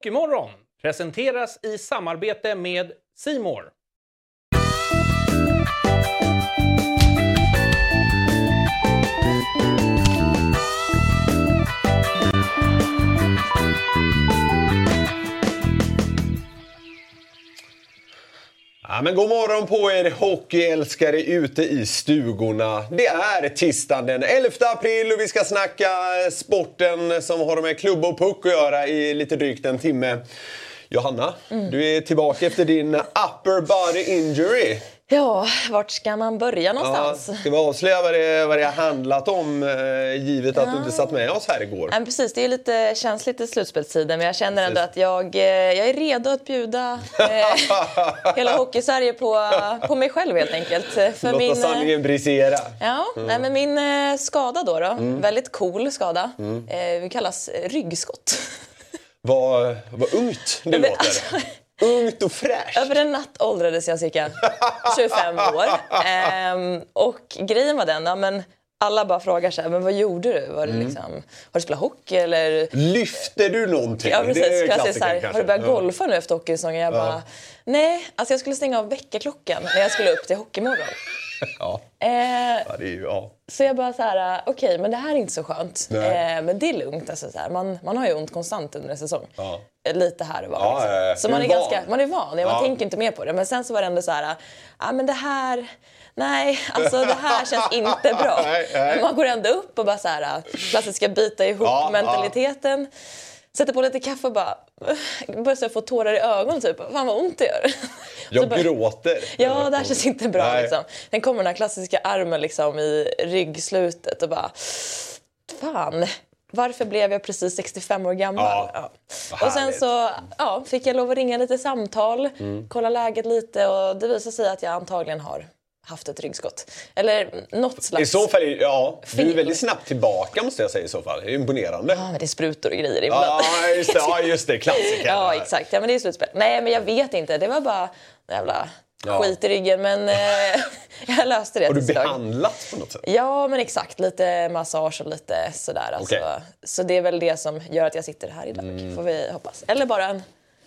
Hockeymorgon presenteras i samarbete med Simor. Ja, men god morgon på er hockeyälskare ute i stugorna. Det är tisdagen den 11 april och vi ska snacka sporten som har med klubba och puck att göra i lite drygt en timme. Johanna, mm. du är tillbaka efter din upper body injury. Ja, vart ska man börja någonstans? Ja, ska vi avslöja vad det, vad det har handlat om eh, givet att ja. du inte satt med oss här igår? Ja, precis, det är lite känsligt i slutspelstiden men jag känner ändå att jag, eh, jag är redo att bjuda eh, hela Hockeysverige på, på mig själv helt enkelt. För Låta min, sanningen brisera. Ja, mm. nej, men min eh, skada då, då mm. väldigt cool skada, mm. eh, kallas ryggskott. Vad, vad ungt det låter. Alltså, Ungt och fräscht. Över en natt åldrades jag cirka 25 år. Ehm, och grejen var den, ja, men alla bara frågar så här, men vad gjorde du? Var det mm. liksom, har du spelat hockey eller? Lyfte du någonting? Ja precis. Det är klassiker, så här, har du börjat golfa nu efter hockeysäsongen? Jag bara, nej. Alltså jag skulle stänga av väckarklockan när jag skulle upp till hockeymorgon. ja. Eh, ja, det är ju, ja. Så jag bara så här, okej okay, men det här är inte så skönt. Eh, men det är lugnt. Alltså, så här, man, man har ju ont konstant under en säsong. Ja. Lite här och var. Ja, liksom. Så man är, van. ganska, man är van. Ja. Man tänker inte mer på det. Men sen så var det ändå så här, ja men det här nej, alltså det här känns inte bra. nej, nej. Men man går ändå upp och bara så här, klassiska bita ihop-mentaliteten. Ja, Sätter på lite kaffe och bara börjar få tårar i ögonen. Typ. Fan vad ont det gör. Jag bara, gråter. Ja, det här känns inte bra. Liksom. Sen kommer den här klassiska armen liksom, i ryggslutet och bara... Fan, varför blev jag precis 65 år gammal? Ja, ja. Och sen så ja, fick jag lov att ringa lite samtal, mm. kolla läget lite och det visade sig att jag antagligen har haft ett ryggskott. Eller något slags... I så fall, ja. Du är väldigt snabbt tillbaka måste jag säga i så fall. Det är imponerande. Ja, men det är sprutor och grejer ibland. Ja, just det. Ja, just det. Klassiker. ja, exakt. Ja, men det är slutspel. Nej, men jag vet inte. Det var bara jävla ja. skit i ryggen. Men eh, jag löste det Har du behandlat på något sätt? Ja, men exakt. Lite massage och lite sådär. Alltså. Okay. Så det är väl det som gör att jag sitter här idag, mm. får vi hoppas. Eller bara en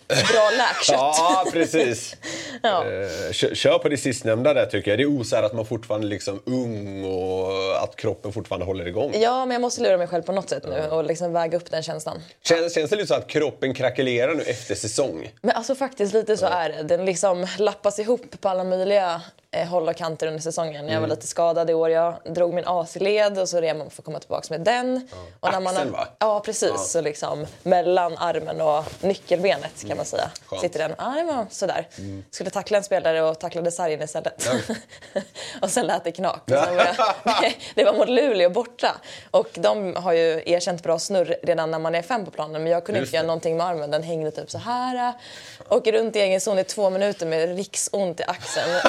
bra läkkött. ja, precis. ja. Eh, kör på det sistnämnda där tycker jag. Det osar att man fortfarande är liksom ung och att kroppen fortfarande håller igång. Ja, men jag måste lura mig själv på något sätt nu och liksom väga upp den känslan. Känns, känns det lite så att kroppen krackelerar nu efter säsong? Men alltså faktiskt lite så är det. Den liksom lappas ihop på alla möjliga håll och kanter under säsongen. Mm. Jag var mm. lite skadad i år. Jag drog min AC-led och så är man för att komma tillbaka med den. Ja. Och när man Axeln va? Ja precis. Ja. Så liksom mellan armen och nyckelbenet kan mm. man säga. Skönt. Sitter den. Ja det var sådär. Mm. Skulle tackla en spelare och tacklade sargen istället. Ja. och sen lät det knak. Jag, det var mot Luleå borta. Och de har ju erkänt bra snurr redan när man är fem på planen. Men jag kunde Just inte det. göra någonting med armen. Den hängde typ så här. Åker runt i egen zon i två minuter med riksont i axeln.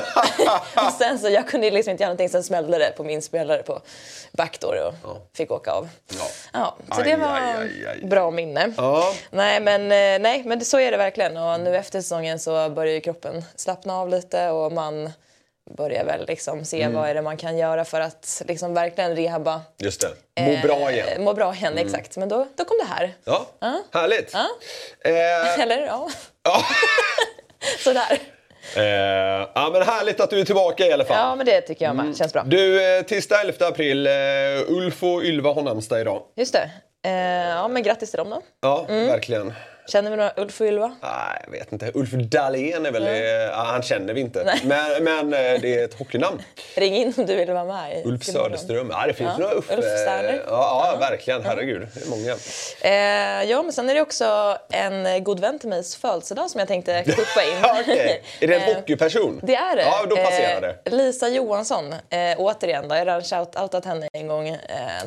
och sen så, jag kunde liksom inte göra någonting, sen smällde det på min spelare på backdoor och ja. fick åka av. Ja. ja så aj, det var aj, aj, bra minne. Ja. Nej, men, eh, nej, men så är det verkligen. Och nu efter säsongen så börjar kroppen slappna av lite och man börjar väl liksom se mm. vad är det man kan göra för att liksom verkligen rehabba. Just det. Må bra igen. Eh, må bra igen, mm. exakt. Men då, då kom det här. Ja, ja. härligt. Ja. Eh. Eller ja. ja. Sådär. Eh, ja, men härligt att du är tillbaka i alla fall. Ja, men det tycker jag med. Mm. Känns bra. Du, eh, tisdag 11 april. Eh, Ulf och Ylva har namnsdag idag. Just det. Eh, ja, men grattis till dem då. Ja, mm. verkligen. Känner vi några Ulf och Ylva? Nej, jag vet inte. Ulf Dahlén är väl... Mm. Ja, han känner vi inte. Men, men eh, det är ett hockeynamn. Ring in om du vill vara med. Ulf Söderström. Ja, det finns ja. några Ulf. Ulf Sterner. Ja, ja, verkligen. Herregud. Det är många. Eh, ja, men sen är det också en god vän till migs födelsedag som jag tänkte kuppa in. okay. Är det en eh, hockeyperson? Det är det. Ja, då passerar det. Eh, Lisa Johansson, eh, återigen då. Jag har redan shout-outat henne en gång eh,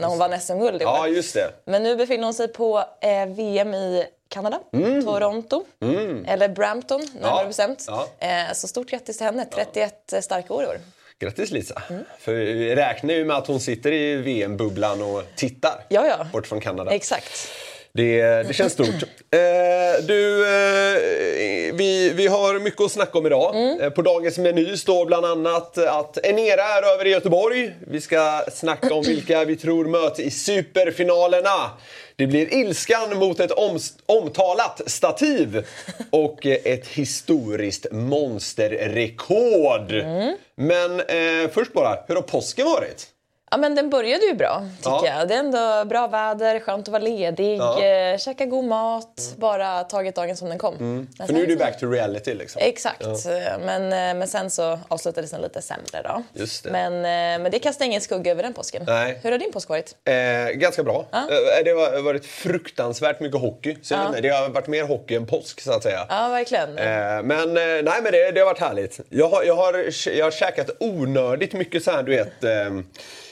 när hon vann SM-guld Ja, just det. Men nu befinner hon sig på eh, VM i Kanada, mm. Toronto, mm. eller Brampton närmare ja. bestämt. Ja. Eh, så stort grattis till henne, 31 ja. starka år i år. Grattis Lisa! Mm. För vi räknar ju med att hon sitter i VM-bubblan och tittar ja, ja. bort från Kanada. Exakt. Det, det känns stort. Eh, du, eh, vi, vi har mycket att snacka om idag. Mm. Eh, På dagens meny står bland annat att Enera är över i Göteborg. Vi ska snacka om vilka vi tror möter i superfinalerna. Det blir ilskan mot ett oms- omtalat stativ och eh, ett historiskt monsterrekord. Mm. Men eh, först bara, hur har påsken varit? Ja, men den började ju bra, tycker Ja. jag. Det är ändå bra väder, skönt att vara ledig, Ja. Mm. eh, käka god mat, bara tagit dagen som den kom. Men För nu är du back to reality liksom. Exakt, men, eh, men sen så avslutades den lite sämre då. Just det. Men, eh, men det kastar ingen skugga över den påsken. Nej. Hur har din påsk varit? Eh, ganska bra. Eh, det har varit fruktansvärt mycket hockey. Så inte, det har varit mer hockey än påsk så att säga. Ja, verkligen. Eh, men eh, nej, men det, det har varit härligt. Jag har, jag har, jag har käkat onödigt mycket så här, du vet, eh,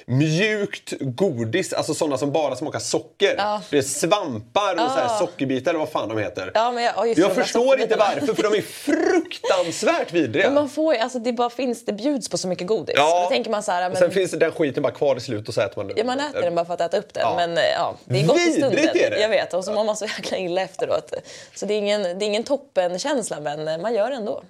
mjukt godis. Alltså sådana som bara smakar socker. Ja. Det är svampar och så här sockerbitar eller vad fan de heter. Ja, men jag, ja, jag förstår inte varför, för de är fruktansvärt vidriga. Men man får alltså det bara finns, det bjuds på så mycket godis. Ja. Då tänker man så här, men, Sen finns den skiten bara kvar i slutet och så äter man den. ja, man äter den bara för att äta upp den. Ja. Men eh, ja, det är gott i Vidrigt stunden. är det. Jag vet, och så mår man så jäkla illa efteråt. Så det är ingen, det är ingen toppenkänsla, men eh, man gör det ändå.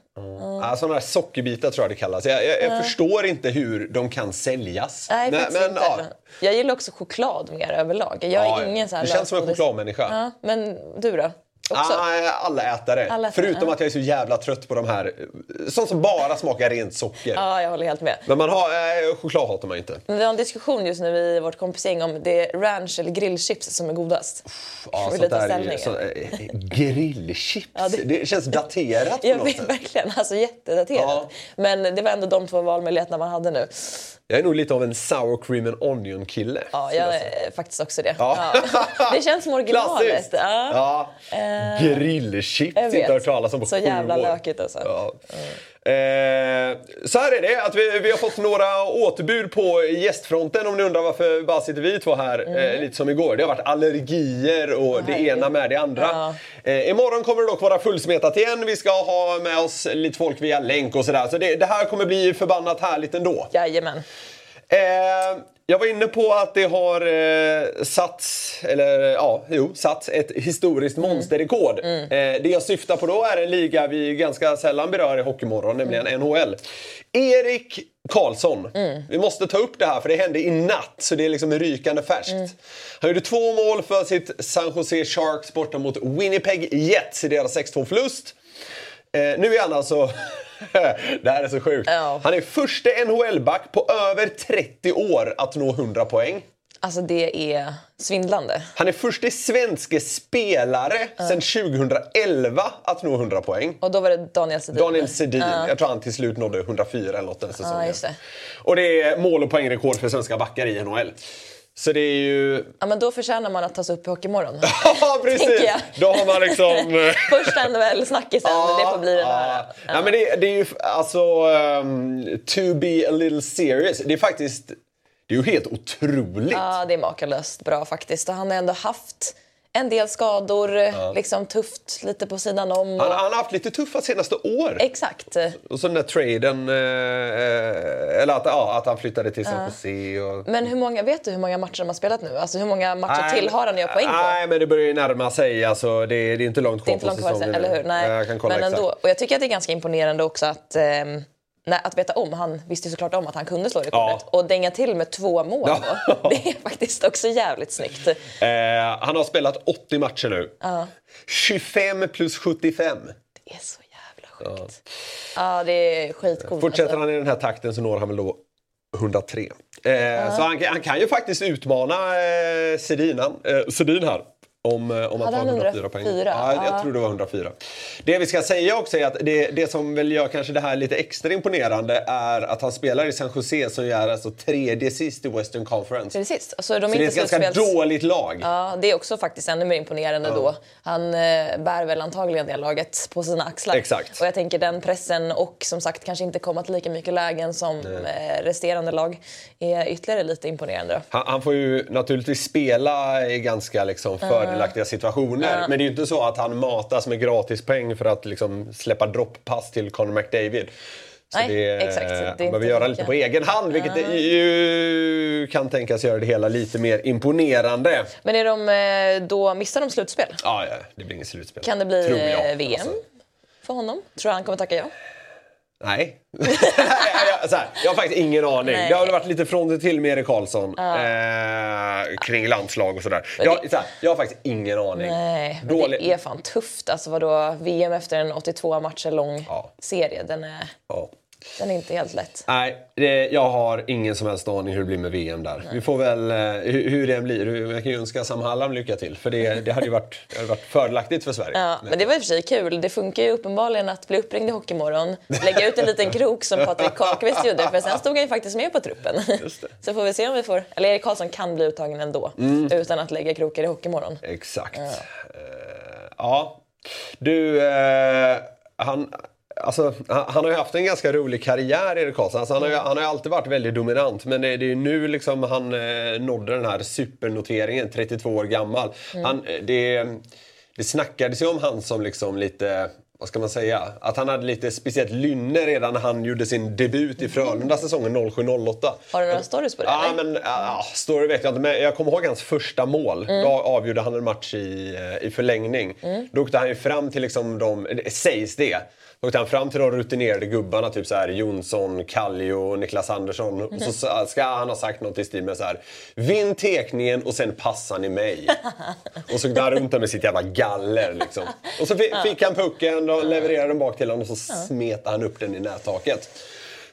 Ja, sådana här sockerbitar tror jag det kallas. Jag, jag, jag förstår inte hur de kan säljas. Nej, faktiskt men, inte. ja. Jag gillar också choklad mer överlag. Jag är Ja, ingen så här Du känns som en chokladmänniska. Ja, men du då? Också? Ah, alla ätare. Alla ätare, Förutom ja. att jag är så jävla trött på de här, eh, sånt som bara smakar rent socker. Ja, jag håller helt med. Men man har, eh, choklad hatar man inte. Men Vi har en diskussion just nu i vårt kompisgäng om det är ranch eller grillchips som är godast. Ja, Vill sånt där, så, eh, grillchips, Ja, det... det- känns daterat på Jag något vet sätt. verkligen, alltså jättedaterat. Ja. Men det var ändå de två valmöjligheterna man hade nu. Jag är nog lite av en sour cream and onion kille. Ja, jag är faktiskt också det. Ja. Ja. Det känns som originalet. Klassiskt! Ja. Ja. Grillchips, inte hört talas om på Så jävla lökigt alltså. Ja. Eh, så här är det, att vi, vi har fått några återbud på gästfronten om ni undrar varför bara sitter vi två här eh, lite som igår. Det har varit allergier och det ena med det andra. Ja. Eh, imorgon kommer det dock vara fullsmetat igen. Vi ska ha med oss lite folk via länk och sådär. Så det, det här kommer bli förbannat härligt ändå. Jajamän. Eh, jag var inne på att det har eh, satts, eller ja, jo, satts ett historiskt monsterrekord. Eh, det jag syftar på då är en liga vi ganska sällan berör i Hockeymorgon, nämligen NHL. Erik Karlsson. Vi måste ta upp det här för det hände i natt, så det är liksom rykande färskt. Han gjorde två mål för sitt San Jose Sharks borta mot Winnipeg Jets i deras 6-2 förlust. Eh, nu är han alltså... det här är så sjukt. Ja. Han är första NHL-back på över 30 år att nå 100 poäng. Alltså det är svindlande. Han är första svenske spelare sedan 2011 att nå 100 poäng. Och då var det Daniel Sedin. Daniel Sedin, jag tror han till slut nådde 104 eller något den säsongen. just det. Och det är mål och poängrekord för svenska backar i NHL. Så det är ju... Ja, men då förtjänar man att tas upp i Hockeymorgon. Ja, precis! Då har man liksom... Första NHL-snackisen, det får bli den här. Ja. Nej, men det, det är ju alltså... ehm, to be a little serious. Det är faktiskt... Det är ju helt otroligt. Ja, det är makalöst bra faktiskt. Och han har ändå haft en del skador, liksom tufft lite på sidan om. Och... Han, han har haft lite tuffa senaste år. Exakt. Och så den där traden, eh, eller att, ja, att han flyttade till San Jose. Och... Men hur många, vet du hur många matcher de har spelat nu? Alltså hur många matcher Nej, till har han göra poäng på? Nej, men det börjar ju närma sig. Alltså, det, det är inte långt kvar på långt kvar, säsongen. sen, eller hur? Nej. Jag kan kolla Men exakt. ändå. Och jag tycker att det är ganska imponerande också att, ehm, nej, att veta om. Han visste såklart om att han kunde slå rekordet. Ja. Och dänga till med två mål Ja. då. Det är faktiskt också jävligt snyggt. Eh, han har spelat 80 matcher nu. 25 plus 75. Det är så jävla sjukt. Ja, det är skitcoolt. Fortsätter alltså. han i den här takten så når han väl då 103. Eh, Så han, han kan ju faktiskt utmana eh, Sedin, eh, Sedin här. Om, eh, om att han 104 poäng. 104? Ja, jag Ja. tror det var 104. Det vi ska säga också är att det, det som väl gör kanske det här lite extra imponerande är att han spelar i San Jose som är alltså tredje sist i Western Conference. Precis. Alltså, de är Så det är ett ganska dåligt lag. Ja, det är också faktiskt ännu mer imponerande då. Han eh, bär väl antagligen det laget på sina axlar. Exakt. Och jag tänker den pressen och som sagt kanske inte komma till lika mycket lägen som eh, resterande lag är ytterligare lite imponerande. Han, han får ju naturligtvis spela i ganska liksom, fördelaktiga situationer. Men det är ju inte så att han matas med gratispoäng för att liksom, släppa dropppass till Conor McDavid. Så Nej, det, exakt. Det han behöver göra lika. lite på egen hand vilket det ju kan tänkas göra det hela lite mer imponerande. Men är de, eh, då missar de slutspel? Ja, ja, det blir inget slutspel. Kan det bli eh, VM? Alltså, för honom? Tror du han kommer tacka ja? Nej. jag, så här, jag har faktiskt ingen aning. Nej. Det har varit lite från och till med Erik Karlsson eh, kring landslag och sådär. Jag, så här, jag har faktiskt ingen aning. Nej, Dålig- det är fan tufft. Alltså vadå, VM efter en 82 matcher lång Ja. serie, den är, Ja. Den är inte helt lätt. Nej, det, jag har ingen som helst aning hur det blir med VM där. Vi får väl, eh, hur, hur det blir. Jag kan ju önska Sam Hallam lycka till. För det, det hade ju varit, det hade varit fördelaktigt för Sverige. Ja, men det var i och för sig kul. Det funkar ju uppenbarligen att bli uppringd i Hockeymorgon, lägga ut en liten krok som Patrik Karlqvist gjorde, för sen stod han ju faktiskt med på truppen. Så får vi se om vi får... Eller Erik Karlsson kan bli uttagen ändå, Mm. utan att lägga krokar i Hockeymorgon. Exakt. Ja. ja. Du, eh, han... Alltså, han har ju haft en ganska rolig karriär, Erik Karlsson. Alltså, han, har han har ju alltid varit väldigt dominant. Men det, är ju nu liksom han eh, nådde den här supernoteringen, 32 år gammal. Han, eh, det, det snackades ju om han som liksom lite... Vad ska man säga? Att han hade lite speciellt lynne redan när han gjorde sin debut i Frölunda säsongen 07-08. Har du några stories på det? Ja, eller? men ja, story vet jag inte. Men jag kommer ihåg hans första mål. Mm. Då avgjorde han en match i, eh, i förlängning. Då åkte han ju fram till liksom de, det sägs det. Då åkte han fram till de rutinerade gubbarna, typ så här Jonsson, Kallio, Niklas Andersson. Och så sa- ska han ha sagt något i stil med så här. Vinn tekningen och sen passar ni mig. och så gick han runt där med sitt jävla galler liksom. Och så fick han pucken, och levererade den bak till honom och så smetade han upp den i nättaket.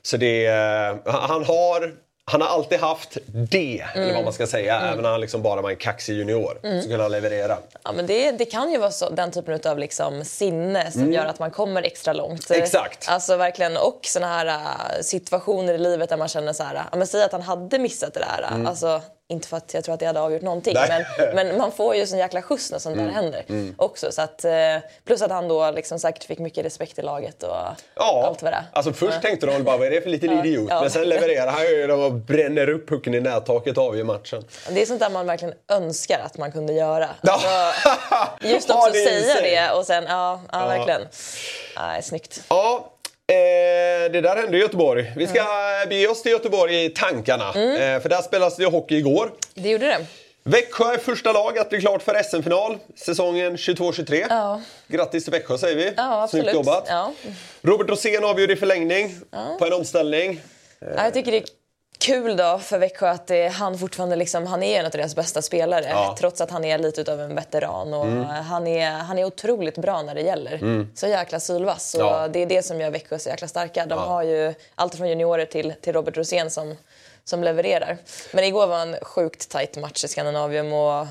Så det, eh, han har han har alltid haft det, eller vad man ska säga. Även när han liksom bara var en kaxig junior. Så kunde han leverera. Ja, men det, det kan ju vara så, den typen av liksom sinne som gör att man kommer extra långt. Mm. Exakt. Alltså verkligen, och såna här äh, situationer i livet där man känner så här, ja, men säg att han hade missat det där. Alltså, inte för att jag tror att det hade avgjort någonting, Mm. Mm. men, men man får ju sån jäkla skjuts när sånt där händer också. Så att, eh, plus att han då liksom säkert fick mycket respekt i laget och Ja, allt vad det alltså först tänkte de bara vad är det för liten idiot? ja. Men sen levererar han ju och bränner upp pucken i nättaket och avgör matchen. Det är sånt där man verkligen önskar att man kunde göra. Ja. Alltså, just också det i säga det och sen, ja, ja, verkligen. Nej, snyggt. Ja, eh, det där hände i Göteborg. Vi ska Mm. bege oss till Göteborg i tankarna. Eh, för där spelas det hockey igår. Det gjorde det. Växjö är första lag att bli klart för SM-final säsongen 22-23. Ja. Grattis till Växjö säger vi. Ja, absolut. Snyggt jobbat. Ja. Robert Rosén avgjorde i förlängning på en omställning. Ja, jag tycker det är kul då för Växjö att det, han fortfarande liksom, han är en av deras bästa spelare Ja. Mm. trots att han är lite utav en veteran och han, är, han är otroligt bra när det gäller. Så jäkla sylvass och Ja. det är det som gör Växjö så jäkla starka. De har ju allt från juniorer till, till Robert Rosén som, som levererar. Men igår var en sjukt tight match i Skandinavium och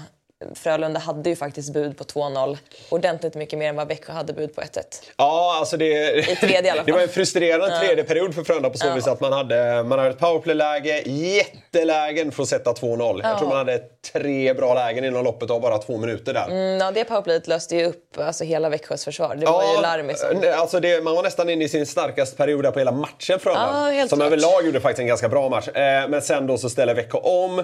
Frölunda hade ju faktiskt bud på 2-0. Ordentligt mycket mer än vad Växjö hade bud på 1-1. Ja, alltså det, I tredje i alla fall. det var en frustrerande tredje period för Frölunda på så vis att man hade, man hade ett powerplay-läge, jättelägen för att sätta 2-0. Jag tror man hade tre bra lägen inom loppet av bara två minuter där. Mm, ja, det powerplayet löste ju upp alltså, hela Växjös försvar. Det var ju Larmi som... nej, alltså det, man var nästan inne i sin starkaste period där på hela matchen Frölunda. Ja, som klart. överlag gjorde faktiskt en ganska bra match. Eh, men sen då så ställer Växjö om.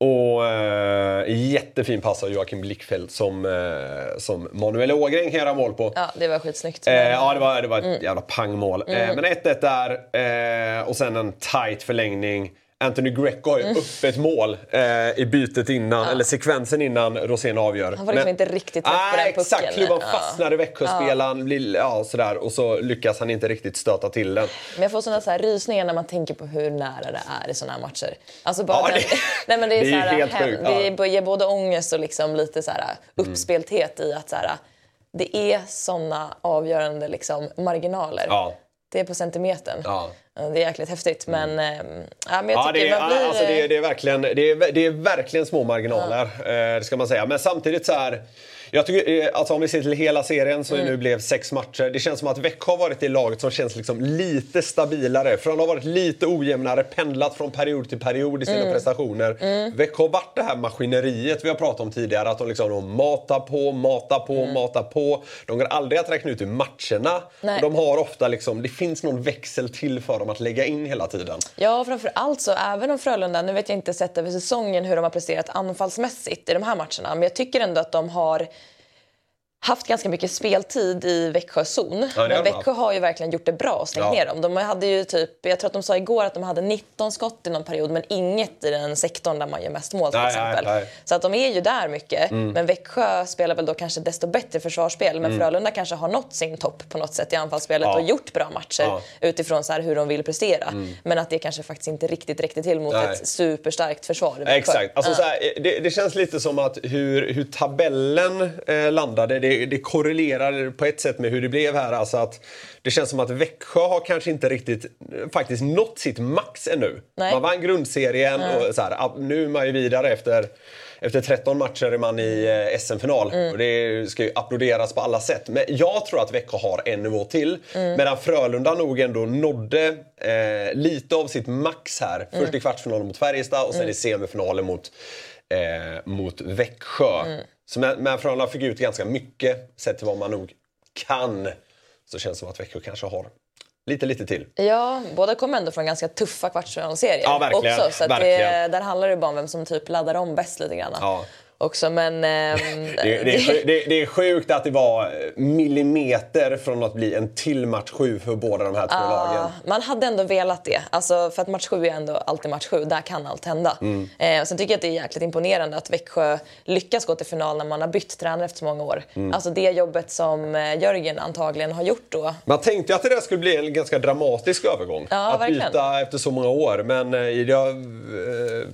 Och eh, jättefin pass av Joakim Blickfeldt som, eh, som Manuel Ågren kan göra mål på. Ja, det var skitsnyggt. Eh, ja, det var, det var ett jävla pangmål. Eh, men 1-1 där eh, och sen en tight förlängning. Anthony Greco har ju öppet mål eh, i bytet innan, eller sekvensen innan Rosén avgör. Han var liksom inte riktigt träff på Nej, den pucken. Exakt, klubban Ja. fastnar i Växjöspelaren blir, ja, sådär, och så lyckas han inte riktigt stöta till den. Men jag får såna så här rysningar när man tänker på hur nära det är i såna här matcher. Alltså bara Ja, den- det- Nej, men det är, det är så här, helt hem, sjukt, det ja. ger både ångest och liksom lite så här uppspelthet i att så här, det är såna avgörande liksom marginaler. Ja. Det är på centimetern. Ja. Det är jäkligt häftigt. Men, ehm, ja, men jag Ja, tycker det är, man blir... alltså det, är, det, är verkligen, det, är, det är verkligen små marginaler, eh, det ska man säga. Men samtidigt så här... Jag tycker, eh, alltså om vi ser till hela serien som Mm. nu blev sex matcher. Det känns som att Växjö har varit det laget som känns liksom lite stabilare. För de har varit lite ojämnare, pendlat från period till period i sina Mm. prestationer. Växjö har varit det här maskineriet vi har pratat om tidigare. Att de liksom de matar på, matar på, matar på. De går aldrig att räkna ut ur matcherna. Nej. De har ofta liksom, det finns någon växel till för dem att lägga in hela tiden. Ja, framför allt så även om Frölunda, nu vet jag inte sett över säsongen hur de har presterat anfallsmässigt i de här matcherna, men jag tycker ändå att de har haft ganska mycket speltid i Växjös zon. Ja, men Växjö har ju verkligen gjort det bra och stängt Ja. ner dem. De hade ju typ, jag tror att de sa igår att de hade 19 skott i någon period men inget i den sektorn där man gör mest mål till Nej, exempel. nej, nej. Så att de är ju där mycket. Men Växjö spelar väl då kanske desto bättre försvarsspel. Men Frölunda kanske har nått sin topp på något sätt i anfallsspelet Mm. Ja. och gjort bra matcher utifrån så hur de vill prestera. Men att det kanske faktiskt inte riktigt räckte till mot ett superstarkt försvar i Växjö. Exakt. Alltså, så här, det, det känns lite som att hur, hur tabellen eh, landade, det, det korrelerar på ett sätt med hur det blev här. Alltså att det känns som att Växjö har kanske inte riktigt faktiskt nått sitt max ännu. Nej. Man vann grundserien och så här, nu är man ju vidare efter efter 13 matcher är man i eh, SM-final och det ska ju applåderas på alla sätt. Men jag tror att Växjö har en nivå till. Medan Frölunda nog ändå nådde eh, lite av sitt max här. Först i kvartsfinalen mot Färjestad och sen i semifinalen mot, eh, mot Växjö. Så men, men Frölunda fick ut ganska mycket sett till vad man nog kan. Så känns det som att Växjö kanske har lite, lite till. Ja, båda kom ändå från ganska tuffa kvartsfinalserier Ja, verkligen. också. Så det, där handlar det bara om vem som typ laddar om bäst lite grann. Ja. Också, men... ehm, Det, det, är, sju- det, det är sjukt att det var millimeter från att bli en till match sju för båda de här två lagen. Ja, man hade ändå velat det. Alltså, för att match 7 är ändå alltid match 7. Där kan allt hända. Mm. Eh, sen tycker jag att det är jäkligt imponerande att Växjö lyckas gå till final när man har bytt tränare efter så många år. Mm. Alltså det jobbet som eh, Jörgen antagligen har gjort då. Man tänkte ju att det där skulle bli en ganska dramatisk övergång. Ja, att verkligen. byta efter så många år. Men eh, det har eh,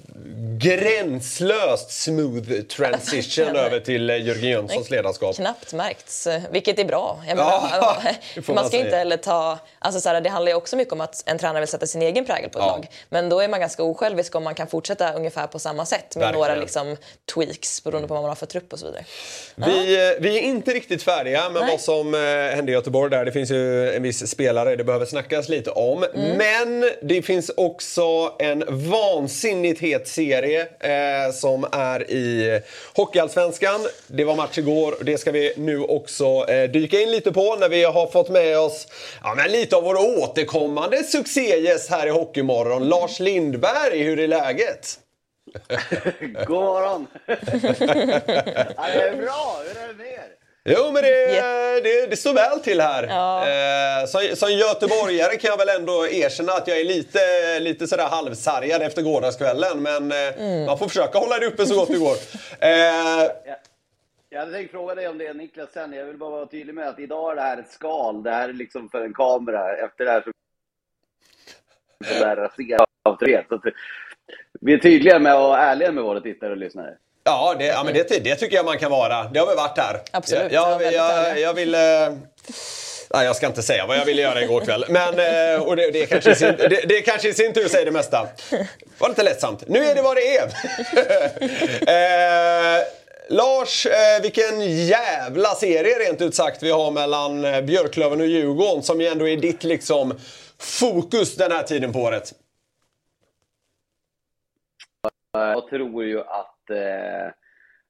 gränslöst smooth transition över till eh, Jörgen Jönssons ledarskap. Knappt märkts, eh, vilket är bra. Ja, menar, det får man man ska inte säga. heller ta... Alltså så här, det handlar ju också mycket om att en tränare vill sätta sin egen prägel på ett Ja. lag. Men då är man ganska osjälvisk om man kan fortsätta ungefär på samma sätt med Verkligen. några liksom, tweaks beroende på vad man har för trupp och så vidare. Vi, eh, vi är inte riktigt färdiga med Nej. vad som hände i Göteborg där. Det finns ju en viss spelare det behöver snackas lite om. Mm. Men det finns också en vansinnigt het serie eh, som är i Hockeyallsvenskan. Det var match igår det ska vi nu också eh, dyka in lite på när vi har fått med oss ja, men lite av vår återkommande succégäst här i Hockeymorgon. Lars Lindberg, hur är läget? God morgon! ja, det är bra, hur är det med er? Jo, men det, det, det står väl till här. Ja. Eh, som, som göteborgare kan jag väl ändå erkänna att jag är lite, lite sådär halvsargad efter gårdagskvällen. Men eh, man får försöka hålla det uppe så gott det går. Eh, Jag, jag hade tänkt fråga dig om det Niklas sen, jag vill bara vara tydlig med att idag är det här ett skal, det här är liksom för en kamera. Efter det här så där av tre. Så att vi är tydliga med och ärliga med våra tittare och lyssnare. Ja, det, ja men det, det tycker jag man kan vara. Det har vi varit här. Absolut, Jag, det jag, jag, jag vill... Eh, Nej, jag ska inte säga vad jag ville göra igår kväll. Men, eh, och det, det, är kanske sin, det, det är kanske i sin tur säger det mesta. Det var lite lättsamt. Nu är det vad det är. eh, Lars, eh, vilken jävla serie rent ut sagt vi har mellan eh, Björklöven och Djurgården som ju ändå är ditt liksom fokus den här tiden på året. Jag tror ju att eh,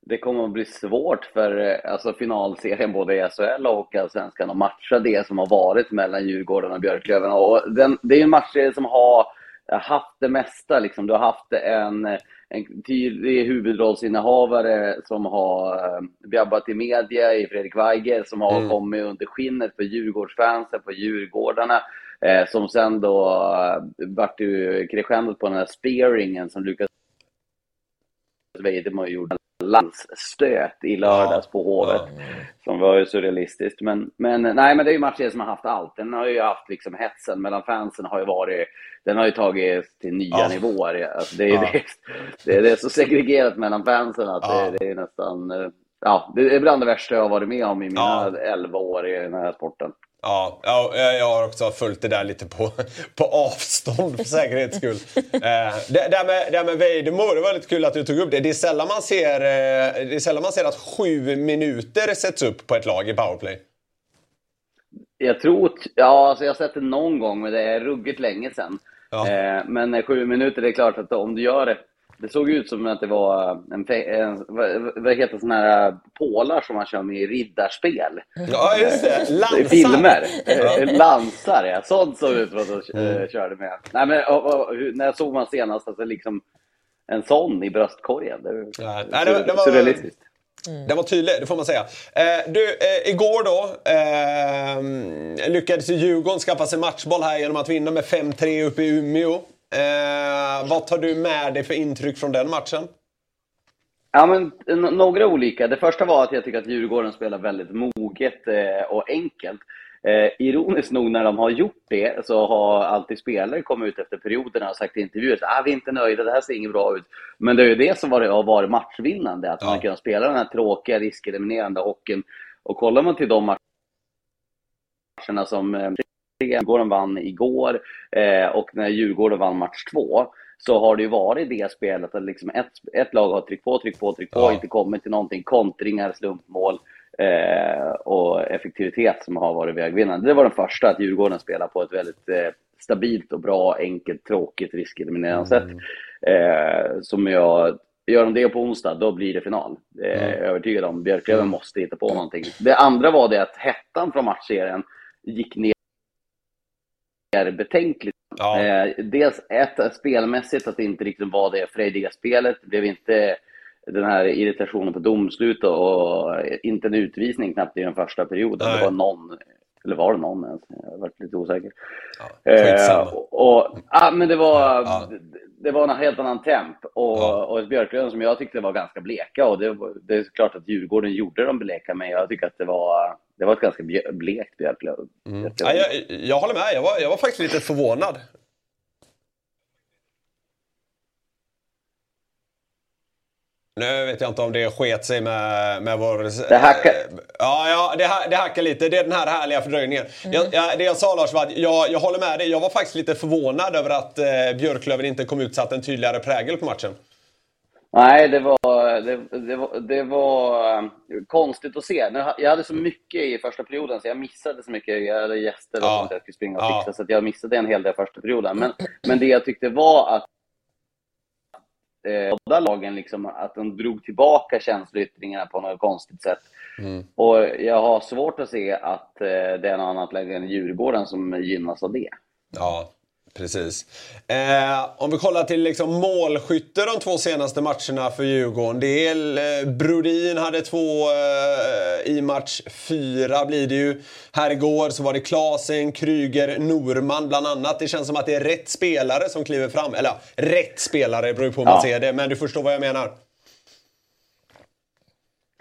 det kommer att bli svårt för eh, alltså, finalserien både i SHL och Allsvenskan att matcha det som har varit mellan Djurgården och Björklöven. Och den, det är en matchserie som har haft det mesta. Liksom. Du har haft en, en tydlig huvudrollsinnehavare som har eh, jobbat i media, i Fredrik Weige, som har kommit under skinnet för Djurgårdsfansen, på Djurgårdarna. Eh, som sen då eh, vart ju crescendot på den här spearingen som Lukas Weidemo gjorde en landstöt i lördags på Hovet. Som var ju surrealistiskt. Men, men nej, men det är ju matcher som har haft allt. Den har ju haft liksom hetsen mellan fansen har ju varit, den har ju tagit till nya Ja. nivåer. Alltså det, är, Ja. det, det, det är så segregerat mellan fansen att Ja. det, det är nästan, ja, det är bland det värsta jag har varit med om i mina Ja. 11 år i den här sporten. Ja, ja, jag har också följt det där lite på, på avstånd för säkerhets skull. eh, det, det, här med, det här med Vejdemo, det var lite kul att du tog upp det. Det är sällan man ser, eh, det är sällan man ser att sju minuter sätts upp på ett lag i powerplay. Jag tror, ja alltså jag har sett det någon gång men det är ruggigt länge sedan. Ja. Eh, men eh, sju minuter, det är klart att om du gör det. Såg ut som att det var en, en vad, heter såna här pålar som man kör med i riddarspel. Ja, just det. Lansar. filmer. Eh, Lansar, ja. Sånt såg ut som att de Mm. eh, körde med. Nej, men, och, och, när jag såg man senast alltså, liksom en sån i bröstkorgen? Det, Ja, nej, det det var- surrealistiskt. Mm. Den var tydlig, det får man säga. Eh, du, eh, igår då eh, lyckades Djurgården skaffa sig matchboll här genom att vinna med 5-3 uppe i Umeå. Eh, vad tar du med dig för intryck från den matchen? Ja, men, några olika. Det första var att jag tycker att Djurgården spelar väldigt moget eh, och enkelt. Eh, ironiskt nog när de har gjort det så har alltid spelare kommit ut efter perioderna och sagt i intervjuer att ah, vi är inte nöjda, det här ser inget bra ut. Men det är ju det som har varit matchvinnande, att ja. man kan spela den här tråkiga, riskeliminerande hockeyn. Och kollar man till de matcherna som eh, Djurgården vann igår eh, och när Djurgården vann match två, så har det ju varit det spelet att liksom ett, ett lag har tryckt på, tryckt på, tryckt på, ja. inte kommit till någonting, kontringar, slumpmål eh, och effektivitet som har varit vägvinnande. Det var den första, att Djurgården spelar på ett väldigt eh, stabilt och bra, enkelt, tråkigt, riskeliminerande mm. sätt. Eh, som jag Gör de det på onsdag, då blir det final. Det är jag mm. övertygad om. Björklöven mm. måste hitta på någonting. Det andra var det att hettan från matchserien gick ner betänkligt. Ja. Eh, dels ett, spelmässigt, att det inte riktigt var det frejdiga spelet. Det blev inte den här irritationen på domslut och inte en utvisning knappt i den första perioden. Nej. Det var någon, eller var det någon ens? Jag har varit lite osäker. Ja, eh, och, och, ah, men det var, ja. det var en helt annan temp och, ja. och ett Björklöven som jag tyckte var ganska bleka och det, det är klart att Djurgården gjorde dem bleka men jag tycker att det var, det var ett ganska blekt Björklöven. Mm. Ja, jag, jag håller med, jag var, jag var faktiskt lite förvånad. Nu vet jag inte om det sket sig med, med vår... Det hackar. Ja, ja det, det hackar lite. Det är den här härliga fördröjningen. Mm. Jag, jag, det jag sa Lars var att jag, jag håller med dig. Jag var faktiskt lite förvånad över att eh, Björklöven inte kom ut satt en tydligare prägel på matchen. Nej, det var, det, det, var, det var um, konstigt att se. Jag hade så mycket i första perioden så jag missade så mycket. Jag hade gäster och ja. sånt jag skulle springa och fixa, ja. så jag missade en hel del första perioden. Men, men det jag tyckte var att eh, båda lagen, liksom, att de drog tillbaka känsloyttringarna på något konstigt sätt. Mm. Och jag har svårt att se att eh, det är något annat läge än Djurgården som gynnas av det. Ja, Precis. Eh, om vi kollar till liksom målskytte de två senaste matcherna för Djurgården. Det är, eh, Brodin hade två eh, i match fyra blir det ju. Här igår så var det Klasen, Kryger, Norman bland annat. Det känns som att det är rätt spelare som kliver fram. Eller ja, rätt spelare beror ju på hur man ja. ser det, men du förstår vad jag menar.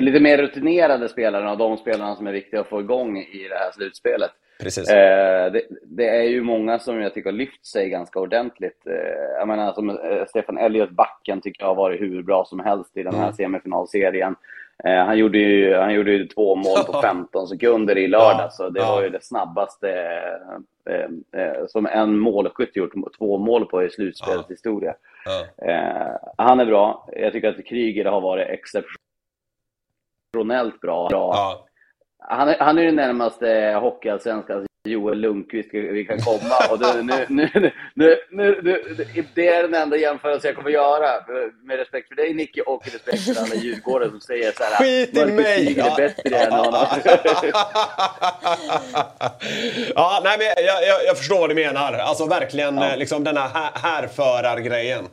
Lite mer rutinerade spelare och de spelarna som är viktiga att få igång i det här slutspelet. Precis. Eh, det, det, är ju många som jag tycker har lyft sig ganska ordentligt. Eh, jag menar, som eh, Stefan Elliot, backen, tycker jag har varit hur bra som helst i den här mm. semifinalserien. Eh, han, gjorde ju, han gjorde ju två mål på 15 sekunder i lördag, så det var ju det snabbaste eh, eh, som en målskytt gjort två mål på i slutspelets historia. han är bra. Jag tycker att Kryger har varit exceptionellt bra. bra. Han är, han är den närmaste hockeyallsvenskans Joel Lundqvist vi kan komma. Och det, nu, nu, nu, nu, det är den enda jämförelse jag kommer göra. Med respekt för dig Nicke och respekt för alla djurgårdare som säger så här. Skit i mig! är bättre än honom. ja, nej, men jag, jag, jag, förstår vad du menar. Alltså verkligen ja. liksom den här härförargrejen.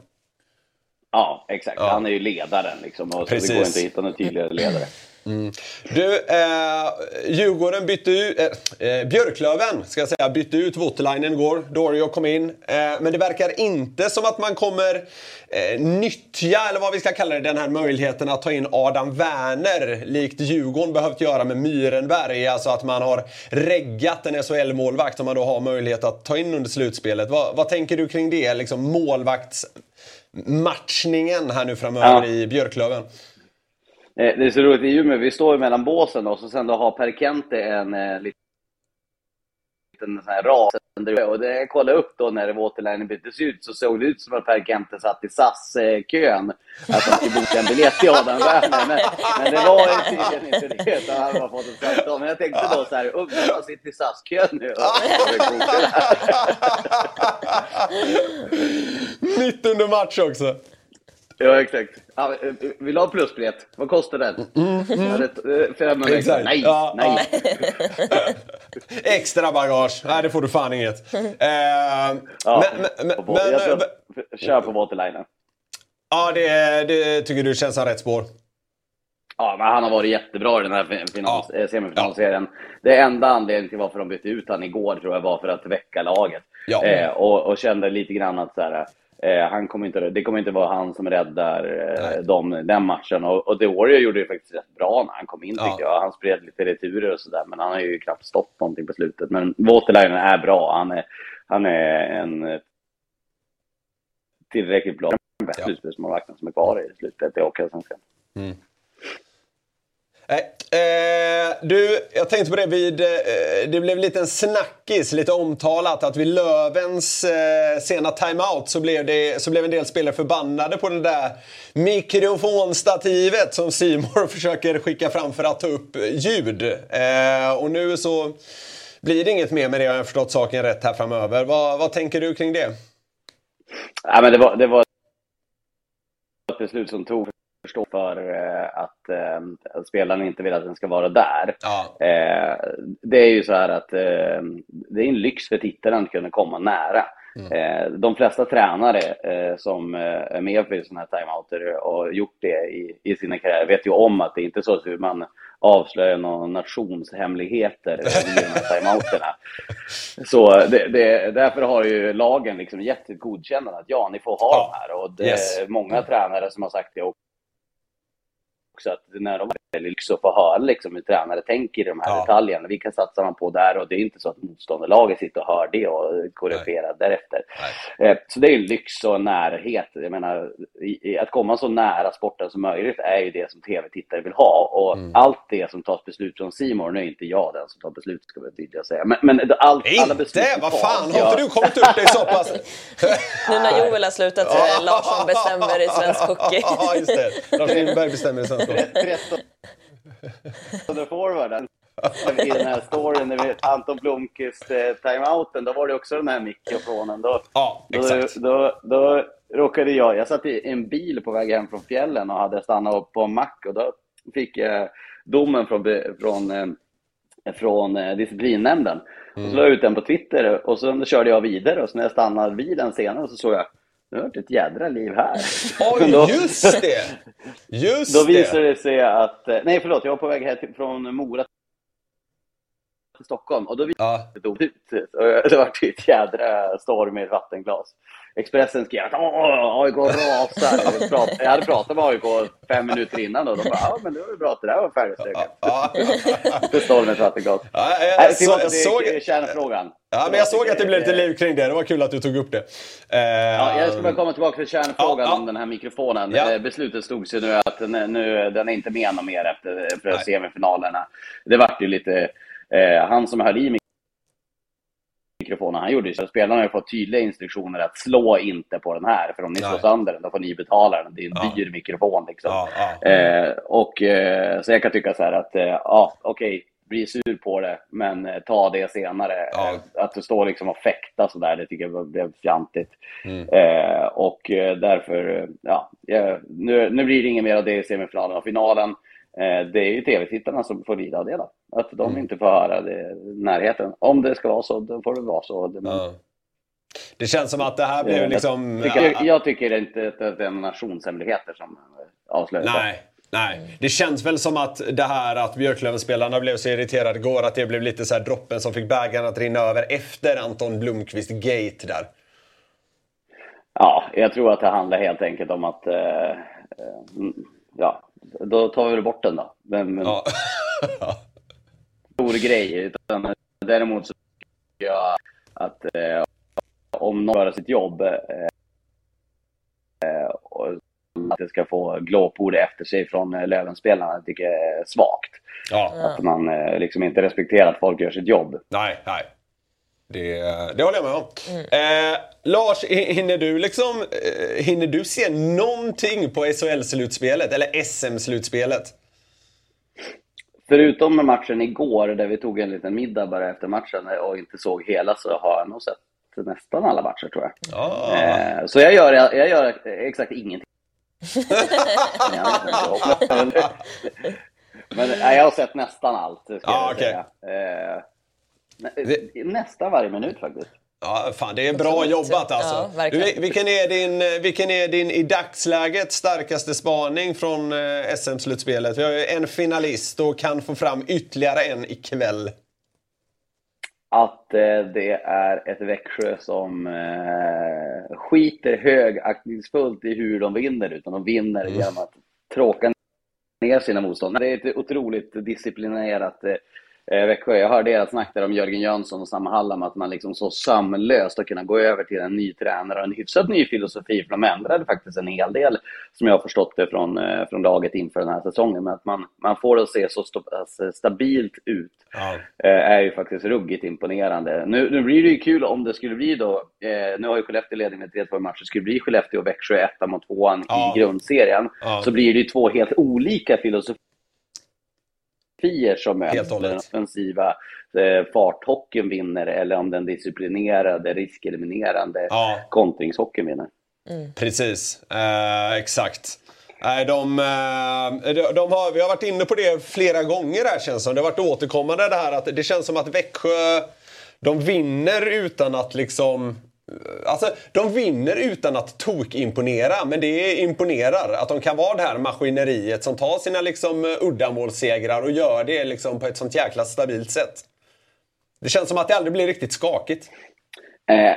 Ja, exakt. Ja. Han är ju ledaren liksom. Och så det går inte att hitta någon tydligare ledare. Mm. Du, eh, Djurgården bytte ut, eh, eh, Björklöven ska jag säga, bytte ut Voutilainen igår. Dorio kom in. Eh, men det verkar inte som att man kommer eh, nyttja, eller vad vi ska kalla det, den här möjligheten att ta in Adam Werner likt Djurgården behövt göra med Myrenberg. Alltså att man har reggat en SHL-målvakt som man då har möjlighet att ta in under slutspelet. Vad, vad tänker du kring det? Liksom målvaktsmatchningen här nu framöver ja. i Björklöven? Eh, det är så roligt i Umeå, vi står ju mellan båsen och så sen då har Per Kente en eh, liten sån här ras. Och det jag kollade upp då när Waterline byttes ut så såg det ut som att Per Kente satt i SAS-kön. Att han skulle boka en biljett till Adam Werner. Men, men det var ju tydligen inte det. Utan han bara fått ett samtal. Men jag tänkte då så här, ungdomar sitter i SAS-kön nu. Mitt under match också. Ja, exakt. Ja, vill du ha plusbiljett? Vad kostar den? Mm, mm. 500 extra. Nej, ja, nej. Extra bagage. Nej, det får du fan inget. Eh, ja, men, men, på, men, jag kör på Waterlinen. Ja, det, det tycker du känns som rätt spår? Ja, men han har varit jättebra i den här ja. Eh, semifinalserien. Ja. Det enda anledningen till varför de bytte ut han igår tror jag var för att väcka laget. Ja. Eh, och, och, kände lite grann att så här, eh, han kommer inte, det kommer inte vara han som räddar eh, dem, den matchen. Och, och Warrior gjorde det faktiskt rätt bra när han kom in tycker jag. Han spred lite returer och sådär, men han har ju knappt stått någonting på slutet. Men Waterlinen är bra. Han är, han är en tillräckligt bra ja. slutspelsmålvakten som är kvar i slutspelet i Hockeyallsvenskan. Mm. Eh, eh, du, jag tänkte på det vid... Eh, det blev lite en snackis, lite omtalat, att vid Lövens eh, sena timeout så blev, det, så blev en del spelare förbannade på det där mikrofonstativet som Simor försöker skicka fram för att ta upp ljud. Eh, och nu så blir det inget mer med det, har jag förstått saken rätt här framöver. Vad, vad tänker du kring det? Ja, men det, var, det var ett beslut som tog förstå för eh, att, eh, att spelarna inte vill att den ska vara där. Ja. Eh, det är ju så här att det är en lyx för tittaren att kunna komma nära. Mm. De flesta tränare som är med för sådana här timeouter och gjort det i, i sina karriärer vet ju om att det inte är så att man avslöjar några nationshemligheter i de här timeouterna. Så det, det, därför har ju lagen liksom gett ett godkännande att ja, ni får ha ja. de här. Och det yes. är många tränare som har sagt det också också att när de väljer lyx att få höra liksom hur tränare tänker i de här ja. detaljerna. Vilka satsar man på där? Och det är inte så att motståndarlaget sitter och hör det och koreograferar därefter. Nej. Eh, så det är ju lyx och närhet. Jag menar, att komma så nära sporten som möjligt är ju det som tv-tittare vill ha. Och mm. allt det som tas beslut från Simon, nu är inte jag den som tar beslut ska jag tydligt säga. Men, men allt, inte? alla beslut Vad fan, har inte du kommit upp dig så pass? nu när Joel har slutat så är det Larsson bestämmer i svensk hockey. Ja, just det. Lars Lindberg bestämmer i svensk. 13 forwarden. I den här storyn med Anton Blomqvist eh, timeouten, då var det också den här mikrofonen. Då, ja, exakt. Då, då, då råkade jag, jag satt i en bil på väg hem från fjällen och hade stannat upp på en mack och då fick jag domen från, från, eh, från eh, disciplinnämnden. Mm. Och så la jag ut den på Twitter och så körde jag vidare och så när jag stannade bilen senare så såg jag nu har ett jädra liv här. Oj, då, just det! Just då visade det sig att, eh, nej förlåt, jag var på väg här från Mora till Stockholm och då visade ja. det ut. Det var ett jädra storm i ett vattenglas. Expressen skrev att AIK rasar. Jag hade pratat med AIK fem minuter innan och de bara, ja men det var bra att det där var färdigstökat. Ja. det står med vattenglas. Ja, jag, jag, så, jag såg... kärnfrågan. Ja, men jag såg att det blev lite liv kring det. Det var kul att du tog upp det. Uh, ja, jag ska bara komma tillbaka till kärnfrågan ja, om den här mikrofonen. Ja. Eh, beslutet stod sig nu att nu, den är inte med någon mer efter, semifinalerna. Det vart ju lite... Eh, han som höll i mikrofonen han gjorde. Så spelarna har fått tydliga instruktioner att slå inte på den här, för om ni slår sönder den då får ni betala den. Det är en ja. dyr mikrofon liksom. Ja, ja. Eh, och, eh, så jag kan tycka så här att, eh, ja okej, okay, bli sur på det, men eh, ta det senare. Ja. Eh, att det står liksom och fäkta sådär, det tycker jag blev fjantigt. Mm. Eh, och därför, ja, nu, nu blir det inget mer av det i semifinalen och finalen. Eh, det är ju tv-tittarna som får lida av det då. Att de mm. inte får höra det närheten. Om det ska vara så, då får det vara så. Ja. Det känns som att det här blev liksom... Jag tycker, jag tycker inte att det är nationshemligheter som avslöjas. Nej, nej. Det känns väl som att det här att Björklöven-spelarna blev så irriterade igår, att det blev lite så här droppen som fick bägaren att rinna över efter Anton Blomqvist gate där. Ja, jag tror att det handlar helt enkelt om att eh, eh ja, då tar vi bort den då. Men, men ja. stor grej. Utan, däremot så tycker jag att eh, om någon gör sitt jobb eh, och att det ska få glåpord efter sig från eh, Lövenspelarna tycker jag är svagt. Ja. Att man eh, liksom inte respekterar att folk gör sitt jobb. Nej, nej. Det, det håller jag med om. Mm. Eh, Lars, hinner du, liksom, eh, hinner du se någonting på SHL-slutspelet eller SM-slutspelet? Förutom med matchen igår där vi tog en liten middag bara efter matchen och inte såg hela så har jag nog sett nästan alla matcher tror jag. Oh. Eh, så jag gör, jag gör exakt ingenting. Men nej, jag har sett nästan allt. Ska ah, jag okay. säga. Eh, Nä, nästan varje minut faktiskt. Ja, fan, det är bra jobbat alltså. Ja, du, vilken, är din, vilken är din i dagsläget starkaste spaning från eh, SM-slutspelet? Vi har ju en finalist och kan få fram ytterligare en ikväll. Att eh, det är ett Växjö som eh, skiter högaktningsfullt i hur de vinner, utan de vinner mm. genom att tråka ner sina motståndare. Det är ett otroligt disciplinerat eh, eh, Växjö. Jag hörde er snack där om Jörgen Jönsson och Sam Hallam, att man liksom så sömlöst har kunnat gå över till en ny tränare och en hyfsat ny filosofi, för de ändrade faktiskt en hel del, som jag har förstått det från, eh, från laget inför den här säsongen. Men att man, man får det att se så st alltså, stabilt ut ja. eh, är ju faktiskt ruggigt imponerande. Nu, nu blir det ju kul om det skulle bli då, eh, nu har ju Skellefteå ledning med 3-2 i matcher, skulle det bli Skellefteå och Växjö etta mot tvåan ja. i grundserien, ja. så blir det ju två helt olika filosofier filosofier som möts. Den offensiva eh, farthockeyn vinner eller om den disciplinerade, riskeliminerande ja. kontringshockeyn vinner. Mm. Precis, eh, exakt. Nej, de, eh, de, de, har, vi har varit inne på det flera gånger här känns som. Det har varit återkommande det här att det känns som att Växjö de vinner utan att liksom Alltså, de vinner utan att tok-imponera, men det imponerar. Att de kan vara det här maskineriet som tar sina liksom, eh, uddamålssegrar och gör det liksom, på ett sånt jäkla stabilt sätt. Det känns som att det aldrig blir riktigt skakigt. Eh,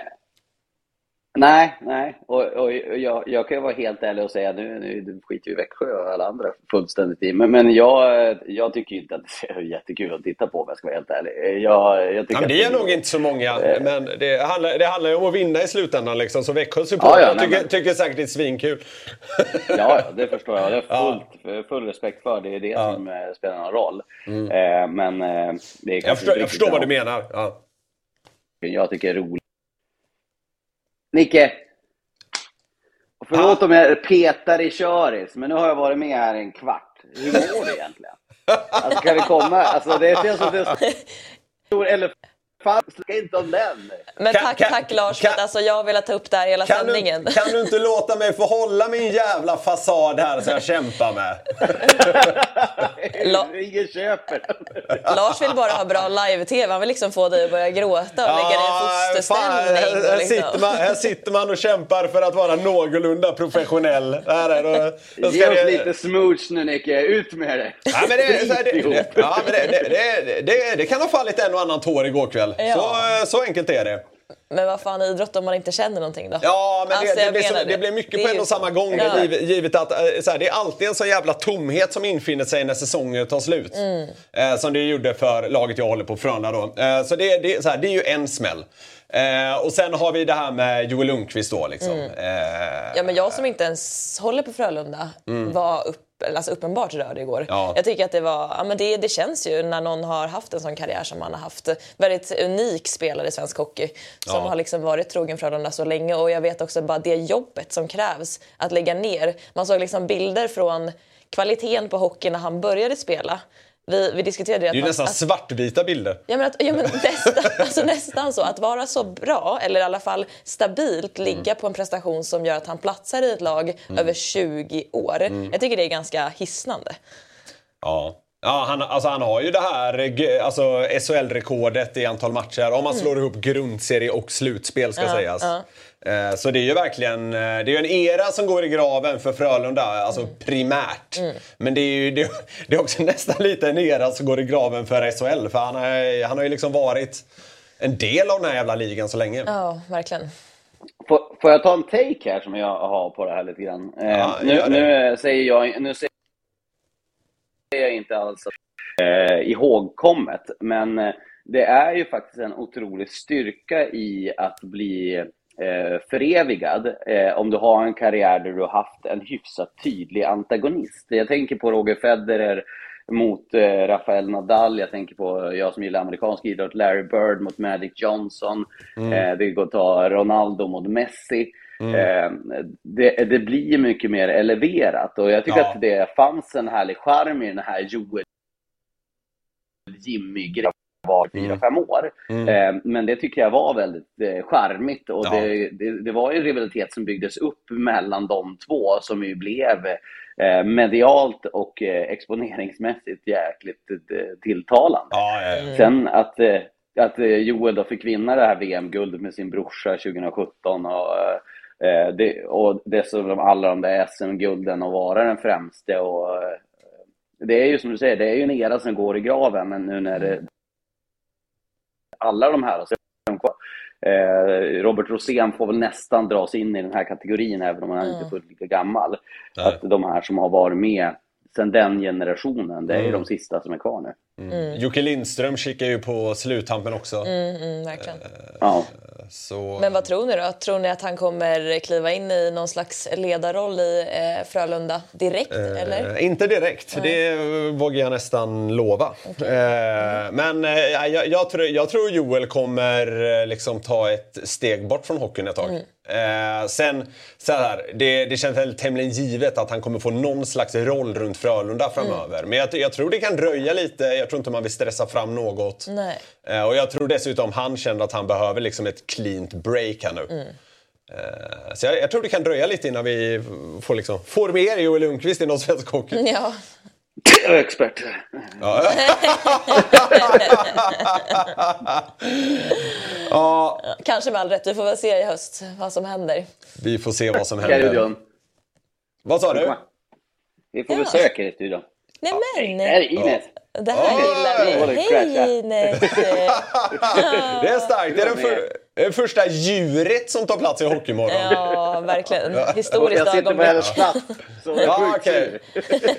Nej, nej. Och, och jag, jag kan ju vara helt ärlig och säga nu, nu skiter ju Växjö och alla andra fullständigt i. Men, men jag, jag tycker inte att det är jättekul att titta på om jag ska vara helt ärlig. Jag, jag tycker ja, det är det, nog inte så många, äh, men det handlar, det handlar ju om att vinna i slutändan. Liksom. Så Växjö supportrar ja, ja, tycker, men... tycker säkert det är svinkul. Ja, det förstår jag. Det är fullt, full respekt för. Det är det ja. som eh, spelar någon roll. Mm. Eh, men eh, det är jag förstår, jag förstår vad du menar. Ja. Jag tycker är roligt Nicke! Förlåt om jag petar i köris, men nu har jag varit med här en kvart. Hur mår du egentligen? Alltså, kan vi komma? Alltså, det det är så stor elefant Fan, snacka inte om den! Men tack, kan, tack Lars, kan, för att alltså, jag har velat ta upp det här hela kan sändningen. Du, kan du inte låta mig få hålla min jävla fasad här som jag kämpar med? Ingen köper Lars vill bara ha bra live-tv. Han vill liksom få dig att börja gråta och lägga dig i fosterställning. Här, liksom. sitter man, här sitter man och kämpar för att vara någorlunda professionell. Här är då, då Ge oss det... lite smooch nu Nicke, ut med det! Ja, men det, det, det, ja, men det, det, det, det kan ha fallit en och annan tår igår kväll. Ja. Så, så enkelt är det. Men vad fan idrott om man inte känner någonting då? Ja, men alltså, det, det, blir så, det, blir mycket det på en och samma gång. Ja. Givet, att eh, så här, det är alltid en sån jävla tomhet som infinner sig när säsonger tar slut. Mm. Eh, som det gjorde för laget jag håller på, Frölunda då. Eh, så, det, det, så här, det är ju en smäll. Eh, och sen har vi det här med Joel Lundqvist då. Liksom. Mm. Eh, ja, men jag som inte ens håller på Frölunda mm. var upp, alltså uppenbart rörd igår. Ja. Jag tycker att det var, ja, men det, det känns ju när någon har haft en sån karriär som han har haft. Väldigt unik spelare i svensk hockey som ja. har liksom varit trogen Frölunda så länge och jag vet också bara det jobbet som krävs att lägga ner. Man såg liksom bilder från kvaliteten på hockey när han började spela vi, vi diskuterade det. Det är ju nästan att, svartvita bilder. Ja, men, att, ja, men nästan, alltså nästan så. Att vara så bra, eller i alla fall stabilt, ligga mm. på en prestation som gör att han platsar i ett lag mm. över 20 år. Mm. Jag tycker det är ganska hisnande. Ja. Ja, han, alltså han har ju det här alltså SHL-rekordet i antal matcher om man mm. slår ihop grundserie och slutspel ska ja, sägas. Ja. Eh, så det är ju verkligen det är en era som går i graven för Frölunda, alltså mm. primärt. Mm. Men det är ju det, det, är också nästan lite en era som går i graven för SHL. För han, är, han har ju liksom varit en del av den här jävla ligan så länge. Ja, verkligen. Får, får jag ta en take här som jag har på det här lite grann? Eh, ja, nu, nu, säger jag, nu säger jag inte alls eh, ihågkommet, men eh, det är ju faktiskt en otrolig styrka i att bli eh, förevigad eh, om du har en karriär där du har haft en hyfsat tydlig antagonist. Jag tänker på Roger Federer mot eh, Rafael Nadal, jag tänker på, jag som gillar amerikansk idrott, Larry Bird mot Magic Johnson, mm. eh, det går att ta Ronaldo mot Messi. Mm. Eh, det, det, blir mycket mer eleverat och jag tycker ja. att det fanns en härlig charm i den här Joel Jimmy-grejen var fyra, mm. fem år. Mm. Eh, men det tycker jag var väldigt eh, charmigt och ja. det, det, det, var en rivalitet som byggdes upp mellan de två som ju blev eh, medialt och eh, exponeringsmässigt jäkligt tilltalande. Ja, ja, Sen att, att Joel då fick vinna det här VM-guldet med sin brorsa 2017 och, eh, det, och dessutom alla de där SM-gulden och vara den främste. Och, eh, det är ju som du säger, det är ju en era som går i graven men nu när det, alla de här Eh, Robert Rosén får väl nästan dras in i den här kategorin även om han mm. inte är fullt lika gammal. Nej. Att de här som har varit med sen den generationen, det är mm. de sista som är kvar nu. Mm. mm. Jocke Lindström kikar ju på sluttampen också. Mm, mm, verkligen. Eh, ja. Så... Men vad tror ni då? Tror ni att han kommer kliva in i någon slags ledarroll i eh, Frölunda direkt? Eh, eller? Inte direkt, Nej. det vågar jag nästan lova. Okay. Eh, men eh, jag, jag, tror, jag tror Joel kommer eh, liksom ta ett steg bort från hockeyn ett tag. Mm. Eh, sen, så här, det, det känns väl tämligen givet att han kommer få någon slags roll runt Frölunda framöver. Mm. Men jag, jag, tror det kan dröja lite. Jag tror inte man vill stressa fram något. Eh, och jag tror dessutom han känner att han behöver liksom ett cleant break här nu. Mm. Eh, så jag, jag, tror det kan dröja lite innan vi får, liksom, får med Joel Lundqvist i någon svensk hockey. Ja. Jag är expert. Ja. ja. Kanske med all rätt. Vi får väl se i höst vad som händer. Vi får se vad som händer. Vad sa du? Vi får ja. besök i studion. Nej men! Det här är Ines. Det här gillar vi. Hej Ines! det är starkt. Det är den för, första djuret som tar plats i Hockeymorgon. Ja, verkligen. Historiskt ögonblick. Jag sitter på hennes plats. ja, okay.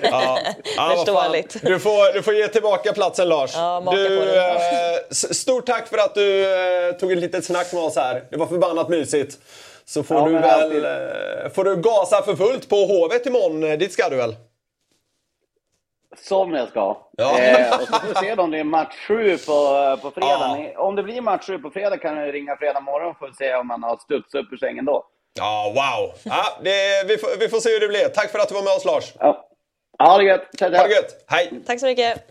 ja. ja, Förståeligt. Du får, du får ge tillbaka platsen Lars. Ja, du, eh, stort tack för att du eh, tog ett litet snack med oss här. Det var förbannat mysigt. Så får ja, du väl alltid... Eh, får du gasa för fullt på Hovet imorgon. Eh, dit ska du väl? Som jag ska. Ja. Eh, och så får vi se om det är match 7 på, på fredag. Ja. Om det blir match 7 på fredag kan jag ringa fredag morgon för att se om man har studsat upp ur sängen då. Ja, wow! Ja, det, vi, får, vi får se hur det blir. Tack för att du var med oss Lars. Ja. Ha det gött! Ha det gött! Hej! Tack så mycket!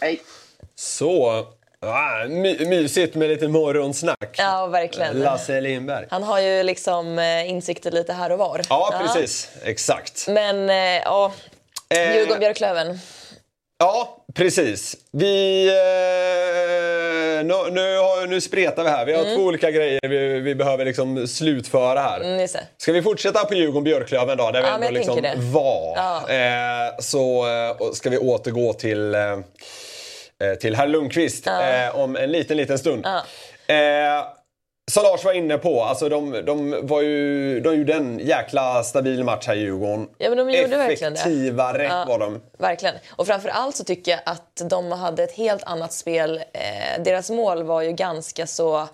Hej! Så, Ah, my mysigt med lite morgonsnack. Ja, verkligen. Lasse Lindberg. Han har ju liksom eh, insikter lite här och var. Ja, precis. Ja. Exakt. Men, eh, ja. Eh, Djurgården-Björklöven. Ja, precis. Vi... Eh, nu, nu, har, nu spretar vi här. Vi har mm. två olika grejer vi, vi behöver liksom slutföra här. Mm, Ska vi fortsätta på Djurgården-Björklöven då? Där ja, vi ändå liksom var. Ja. Eh, så eh, ska vi återgå till eh, Eh, till herr Lundqvist ja. eh, om en liten, liten stund. Som Lars var inne på, alltså de, de, var ju, de gjorde en jäkla stabil match här i Djurgården. Ja, men de gjorde Effektivare ja, var de. Verkligen. Och framförallt så tycker jag att de hade ett helt annat spel. Eh, deras mål var ju ganska så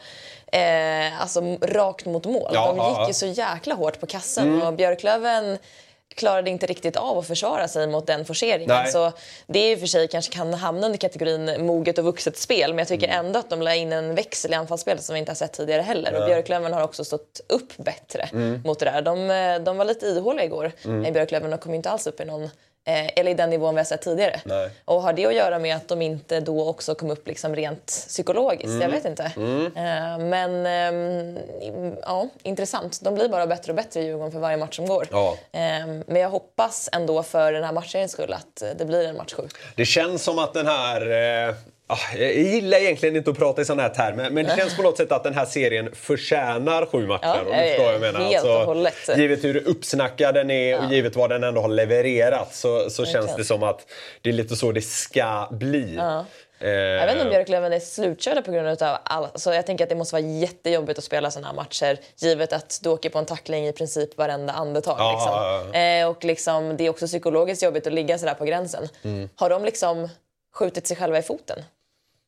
eh, alltså, rakt mot mål. Ja, de gick ja, ju så jäkla hårt på kassen mm. och Björklöven klarade inte riktigt av att försvara sig mot den forceringen. Så det är i och för sig kanske kan hamna under kategorin moget och vuxet spel men jag tycker mm. ändå att de la in en växel i anfallsspelet som vi inte har sett tidigare heller. Nej. Och Björklöven har också stått upp bättre mm. mot det där. De, de var lite ihåliga igår mm. i Björklöven och kom inte alls upp i någon Eh, eller i den nivån vi har sett tidigare. Nej. Och har det att göra med att de inte då också kom upp liksom rent psykologiskt? Mm. Jag vet inte. Mm. Eh, men eh, ja, intressant. De blir bara bättre och bättre i Djurgården för varje match som går. Ja. Ehm, men jag hoppas ändå för den här matchens skull att det blir en match 7. Det känns som att den här Ah, jag gillar egentligen inte att prata i sådana här termer, men det känns på något sätt att den här serien förtjänar sju matcher. Ja, om du förstår jag menar. Helt alltså. Givet hur uppsnackad den är ja. och givet vad den ändå har levererat så, så känns det som att det är lite så det ska bli. Ja. Eh, jag vet inte om Björklöven är slutkörda på grund av allt. Alltså jag tänker att det måste vara jättejobbigt att spela sådana här matcher givet att du åker på en tackling i princip varenda andetag. Ja, liksom. Eh, och liksom, det är också psykologiskt jobbigt att ligga sådär på gränsen. Mm. Har de liksom skjutit sig själva i foten?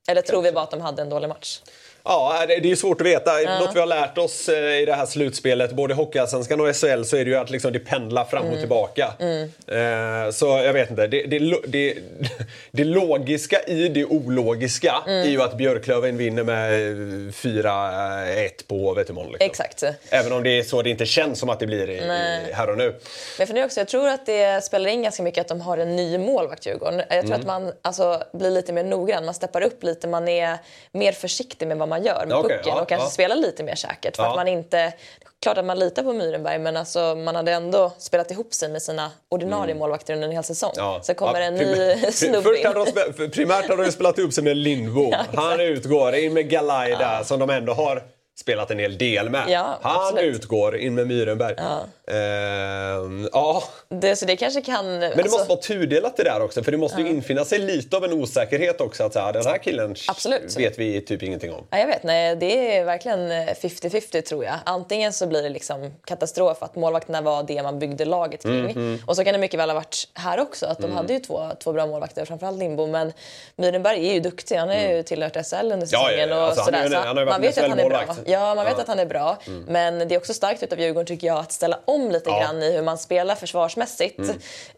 Eller tror vi bara att de hade en dålig match? Ja, det är svårt att veta. Ja. Något vi har lärt oss eh, i det här slutspelet, både Hockeyallsvenskan och SHL, så är det ju att liksom det pendlar fram och mm. tillbaka. Mm. Eh, så jag vet inte. Det, det, det, det logiska i det ologiska mm. är ju att Björklöven vinner med 4-1 på Hovet. Liksom. Exakt. Även om det är så det inte känns som att det blir i, i här och nu. Men för nu också, jag tror att det spelar in ganska mycket att de har en ny målvakt, Djurgården. Jag tror mm. att man alltså, blir lite mer noggrann. Man steppar upp lite, man är mer försiktig med vad man man gör med Okej, pucken ja, och kanske ja. spela lite mer säkert. För Ja. att man inte... Klart att man litar på Myrenberg men alltså, man hade ändå spelat ihop sig med sina ordinarie målvakter under en hel säsong. Mm. Ja. Så kommer en ny snubbe in. hade de primärt hade de spelat upp sig med Lindbom. Han utgår, in med Galaj där som de ändå har spelat en hel del med. Ja, Han absolut. utgår, in med Myrenberg. Ja. ja, Det, så det kanske kan... alltså, men det måste vara tudelat det där också för det måste ju infinna sig lite av en osäkerhet också att så här, den här killen Absolut. vet vi typ ingenting om. Ja, jag vet, nej, det är verkligen eh, 50-50 tror jag. Antingen så blir det liksom katastrof att målvakterna var det man byggde laget kring. Mhm. Och så kan det mycket väl ha varit här också. Att de Mm. hade ju två, två bra målvakter, framförallt Lindbom. Men Myrenberg är ju duktig. Han har ju tillhört SL under säsongen. Mm. ja, ja. Och Alltså, han sådär. en- Så han varit man vet ju att han är bra. Ja, man vet Ja. Mm. att han är bra. Men det är också starkt utav Djurgården tycker jag att ställa om lite Ja. grann i hur man spelar försvarsmässigt.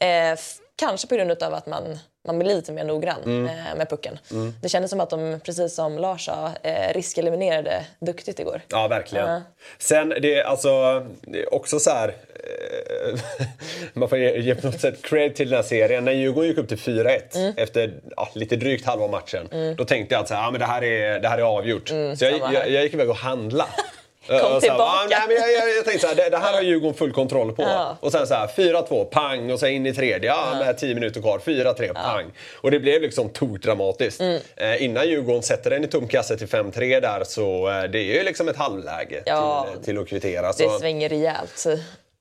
Mm. Eh, kanske på grund av att man, man blir lite mer noggrann Mm. eh, med pucken. Det kändes som att de, precis som Lars sa, eh, riskeliminerade duktigt igår. Ja, verkligen. Ja. Sen, det är alltså det är också så här... Eh, man får ge, ge på något sätt cred till den här serien. När Djurgården gick upp till 4-1 Mm. efter ja, lite drygt halva matchen, då tänkte jag att så här, ja, men det, här är, det här är avgjort. så jag, Mm, samma här. jag, jag gick iväg och handla. Kom Och så här, tillbaka. ja, nej, men jag, jag, jag tänkte så här, det, det här har Djurgården full kontroll på. Ja. Och sen så här 4-2, pang och sen in i tredje, ja, med 10 minuter kvar, 4-3, pang. Och det blev liksom tokdramatiskt. Mm. Eh, innan Djurgården sätter den i tom kasse till 5-3 där så eh, det är ju liksom ett halvläge till, till att kvittera. Det Så, svänger rejält.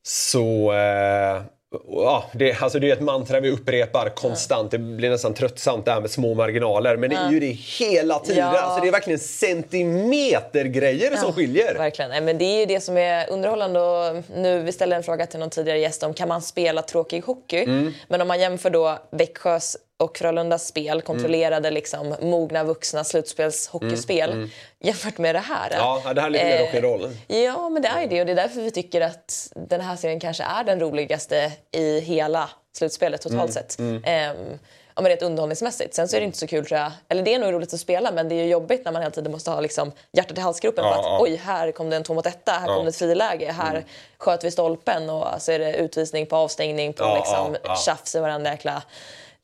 så eh, ja, det, alltså det är ett mantra vi upprepar konstant. Det blir nästan tröttsamt det här med små marginaler. Men det är ju det hela tiden. Ja. Alltså det är verkligen centimetergrejer som skiljer. Verkligen. Nej, men det är ju det som är underhållande. Och nu, vi ställde en fråga till någon tidigare gäst om kan man spela tråkig hockey? Mm. Men om man jämför då Växjös och Frölundas spel, kontrollerade liksom, mogna vuxna slutspelshockeyspel jämfört med det här. Mm, Ja, det här är lite mer Eh, rock'n'roll. Ja, men det är ju det och det är därför vi tycker att den här serien kanske är den roligaste i hela slutspelet totalt Mm, sett. Ehm, ja, men rent underhållningsmässigt. Sen så är det inte så kul tror jag. Eller det är nog roligt att spela men det är ju jobbigt när man hela tiden måste ha liksom hjärtat i halsgropen Ja, för att ja. oj, här kom det en två mot etta, här kom det ett friläge, här sköt vi stolpen och så är det utvisning på avstängning på Ja, liksom ja, ja. tjafs i varenda jäkla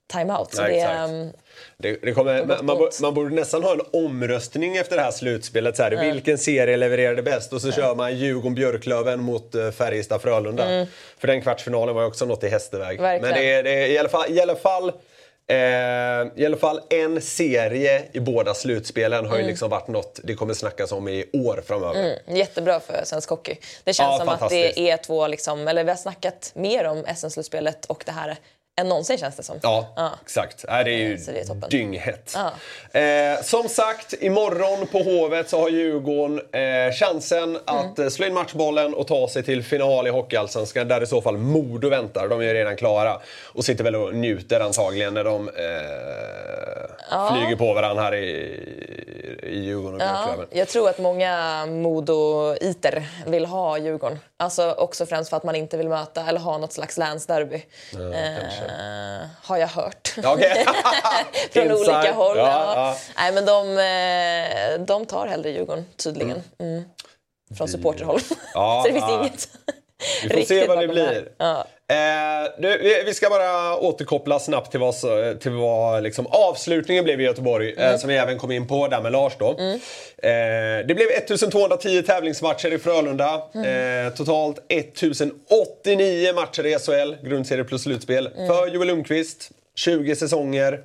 timeout. Ja, det, ehm, Det, det kommer, man, man, borde nästan ha en omröstning efter det här slutspelet. Så här, Vilken serie levererade bäst? Och så kör man Djurgården-Björklöven mot uh, Färjestad-Frölunda. För den kvartsfinalen var ju också något i hästväg. Men Mm. Verkligen. det är, det är i alla fall, i alla fall Eh, I alla fall en serie i båda slutspelen har ju liksom varit något det kommer snackas om i år framöver. Mm, jättebra för svensk hockey. Det känns Ja, som att det är två, liksom, eller vi har snackat mer om SM-slutspelet och det här än någonsin känns det som. Ja, exakt. Nej, det är ju Så det är toppen. dynghett. Ja. Eh, som sagt, imorgon på Hovet så har Djurgården eh, chansen Mm. att eh, slå in matchbollen och ta sig till final i Hockeyallsvenskan där i så fall Modo väntar. De är ju redan klara och sitter väl och njuter antagligen när de eh, flyger på varandra här i, och Ja, jag tror att många Modo-iter vill ha Djurgården. Alltså också främst för att man inte vill möta eller ha något slags länsderby. eh, har jag hört. Okej. Från olika håll. Ja, Ja, ja. Nej, men de, eh, de tar hellre Djurgården, tydligen. Mm. Från supporterhåll. Ja, Så det finns ja. inget Vi får se vad det blir. Ja. Eh, du, vi, ska bara återkoppla snabbt till vad, till vad liksom, avslutningen blev i Göteborg, Mm. eh, som vi även kom in på där med Lars. Då. Eh, det blev 1210 tävlingsmatcher i Frölunda. Mm. Eh, totalt 1089 matcher i SHL, grundserie plus slutspel, Mm. för Joel Lundqvist. 20 säsonger.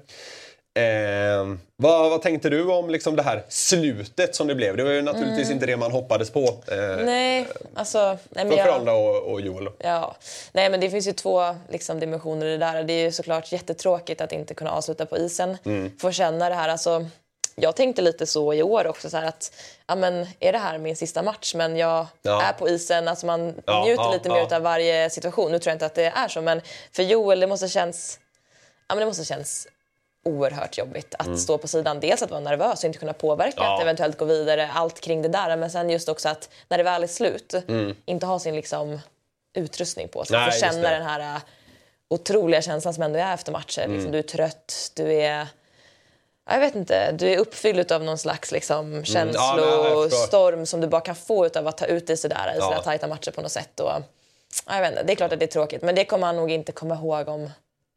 Eh, vad, vad tänkte du om liksom det här slutet som det blev? Det var ju naturligtvis inte det man hoppades på. Eh, Mm. Nej, alltså... Nej, för Frölunda och, och Joel. Ja, nej men det finns ju två liksom, dimensioner i det där. Det är ju såklart jättetråkigt att inte kunna avsluta på isen. Mm. Få känna det här. Alltså, jag tänkte lite så i år också, så att ja, men, är det här min sista match? Men jag Ja. är på isen, alltså man Ja, njuter ja, lite mer av varje situation. Nu tror jag inte att det är så, men för Joel, det måste känns, ja, men det måste känns oerhört jobbigt att stå på sidan. Dels att vara nervös och inte kunna påverka, Mm. Ja. att eventuellt gå vidare, allt kring det där. Men sen just också att när det väl är slut, inte ha sin liksom, utrustning på sig. Mm. Nej, Få känna den här äh, otroliga känslan som ändå är efter matcher. Mm. Liksom, du är trött, du är... ja, Jag vet inte, du är uppfylld av någon slags liksom, Mm. Ja, känslostorm som du bara kan få av att ta ut dig sådär i Ja. sådär tajta matcher på något sätt. Och, ja, jag vet inte, det är klart att det är tråkigt, men det kommer han nog inte komma ihåg om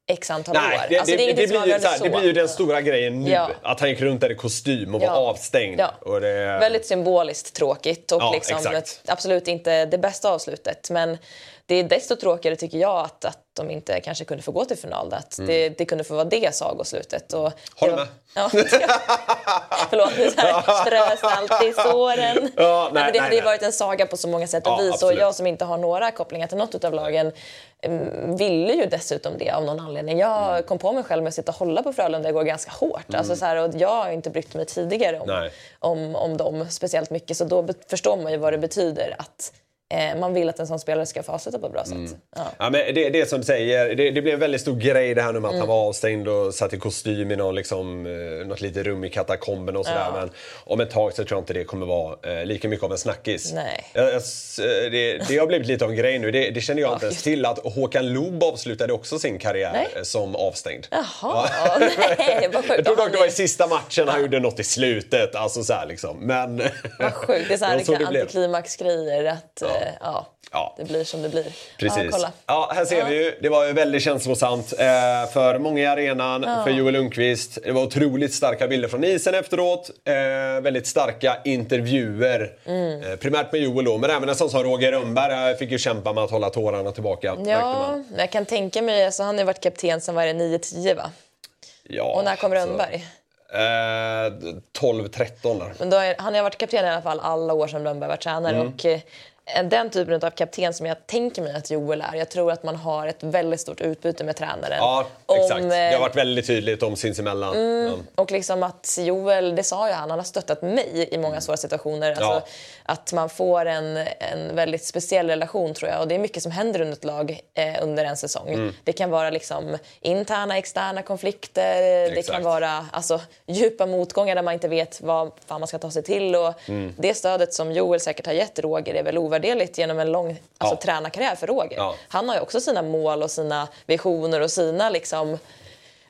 x antal år. Nej, det, alltså, det, det, det, blir, ju, avgör så det blir ju den stora grejen nu. Ja. Att han gick runt där i kostym och var Ja. avstängd. Ja. Och det, Väldigt symboliskt tråkigt och liksom absolut inte det bästa avslutet. Men det är desto tråkigare tycker jag att, att de inte kanske kunde få gå till final. Att det, det kunde få vara det sagoslutet. Och Håller det med. Ja, Förlåt, nu strös allt i såren. Ja, nej, men det nej, hade ju varit en saga på så många sätt och Ja, vis. Och jag som inte har några kopplingar till något av lagen mm, ville ju dessutom det av någon anledning. Jag Mm. kom på mig själv med att sitta och hålla på Frölunda igår ganska hårt. Alltså så här, och jag har inte brytt mig tidigare om, om, om dem speciellt mycket. Så då förstår man ju vad det betyder att man vill att en sån spelare ska få avsluta på ett bra sätt. Mm. Ja. Ja, men det, det som du säger, det, det blev en väldigt stor grej det här nu med att han var avstängd och satt i kostym i någon, liksom, eh, något litet rum i katakomben och sådär. Ja. Men om ett tag så tror jag inte det kommer vara eh, lika mycket av en snackis. Nej. Jag, jag, eh, det, det har blivit lite av en grej nu. Det, det kände jag Ja, inte ens till att Håkan Loob avslutade också sin karriär Nej. eh, som avstängd. Jaha, nej vad sjukt. Jag tror dock det var i sista matchen han gjorde något i slutet. Alltså så här liksom. Men... Vad sjukt. Det är så här så liksom, det antiklimaxgrejer. Att ja. ja, Ja. det blir som det blir. Precis. Ja, kolla. Ja, här ser vi ju. Det var ju väldigt känslosamt eh, för många i arenan, för Joel Lundqvist. Det var otroligt starka bilder från isen efteråt. Eh, väldigt starka intervjuer. Mm. Eh, primärt med Joel då, men även en sån som Roger Rönnberg fick ju kämpa med att hålla tårarna tillbaka. Ja, jag kan tänka mig, alltså, han har ju varit kapten sen var det 9-10 va? ja Och när kom alltså, Rönnberg? Eh, 12-13 där. Men är, han har varit kapten i alla fall alla år som Rönnberg var tränare. Mm. Och, den typen av kapten som jag tänker mig att Joel är. Jag tror att man har ett väldigt stort utbyte med tränaren. Ja, Om, exakt. Det eh, har varit väldigt tydligt om sinsemellan. Ja. Och liksom att Joel, det sa ju han, han har stöttat mig i många svåra situationer. Alltså Ja. Att man får en, en väldigt speciell relation tror jag. Och det är mycket som händer under ett lag eh, under en säsong. Mm. Det kan vara liksom interna, externa konflikter. Det Exakt. kan vara alltså, djupa motgångar där man inte vet vad fan man ska ta sig till. Och Mm. Det stödet som Joel säkert har gett Roger är väl ovärderligt genom en lång alltså, Ja. tränarkarriär för Roger. Ja. Han har ju också sina mål och sina visioner och sina liksom,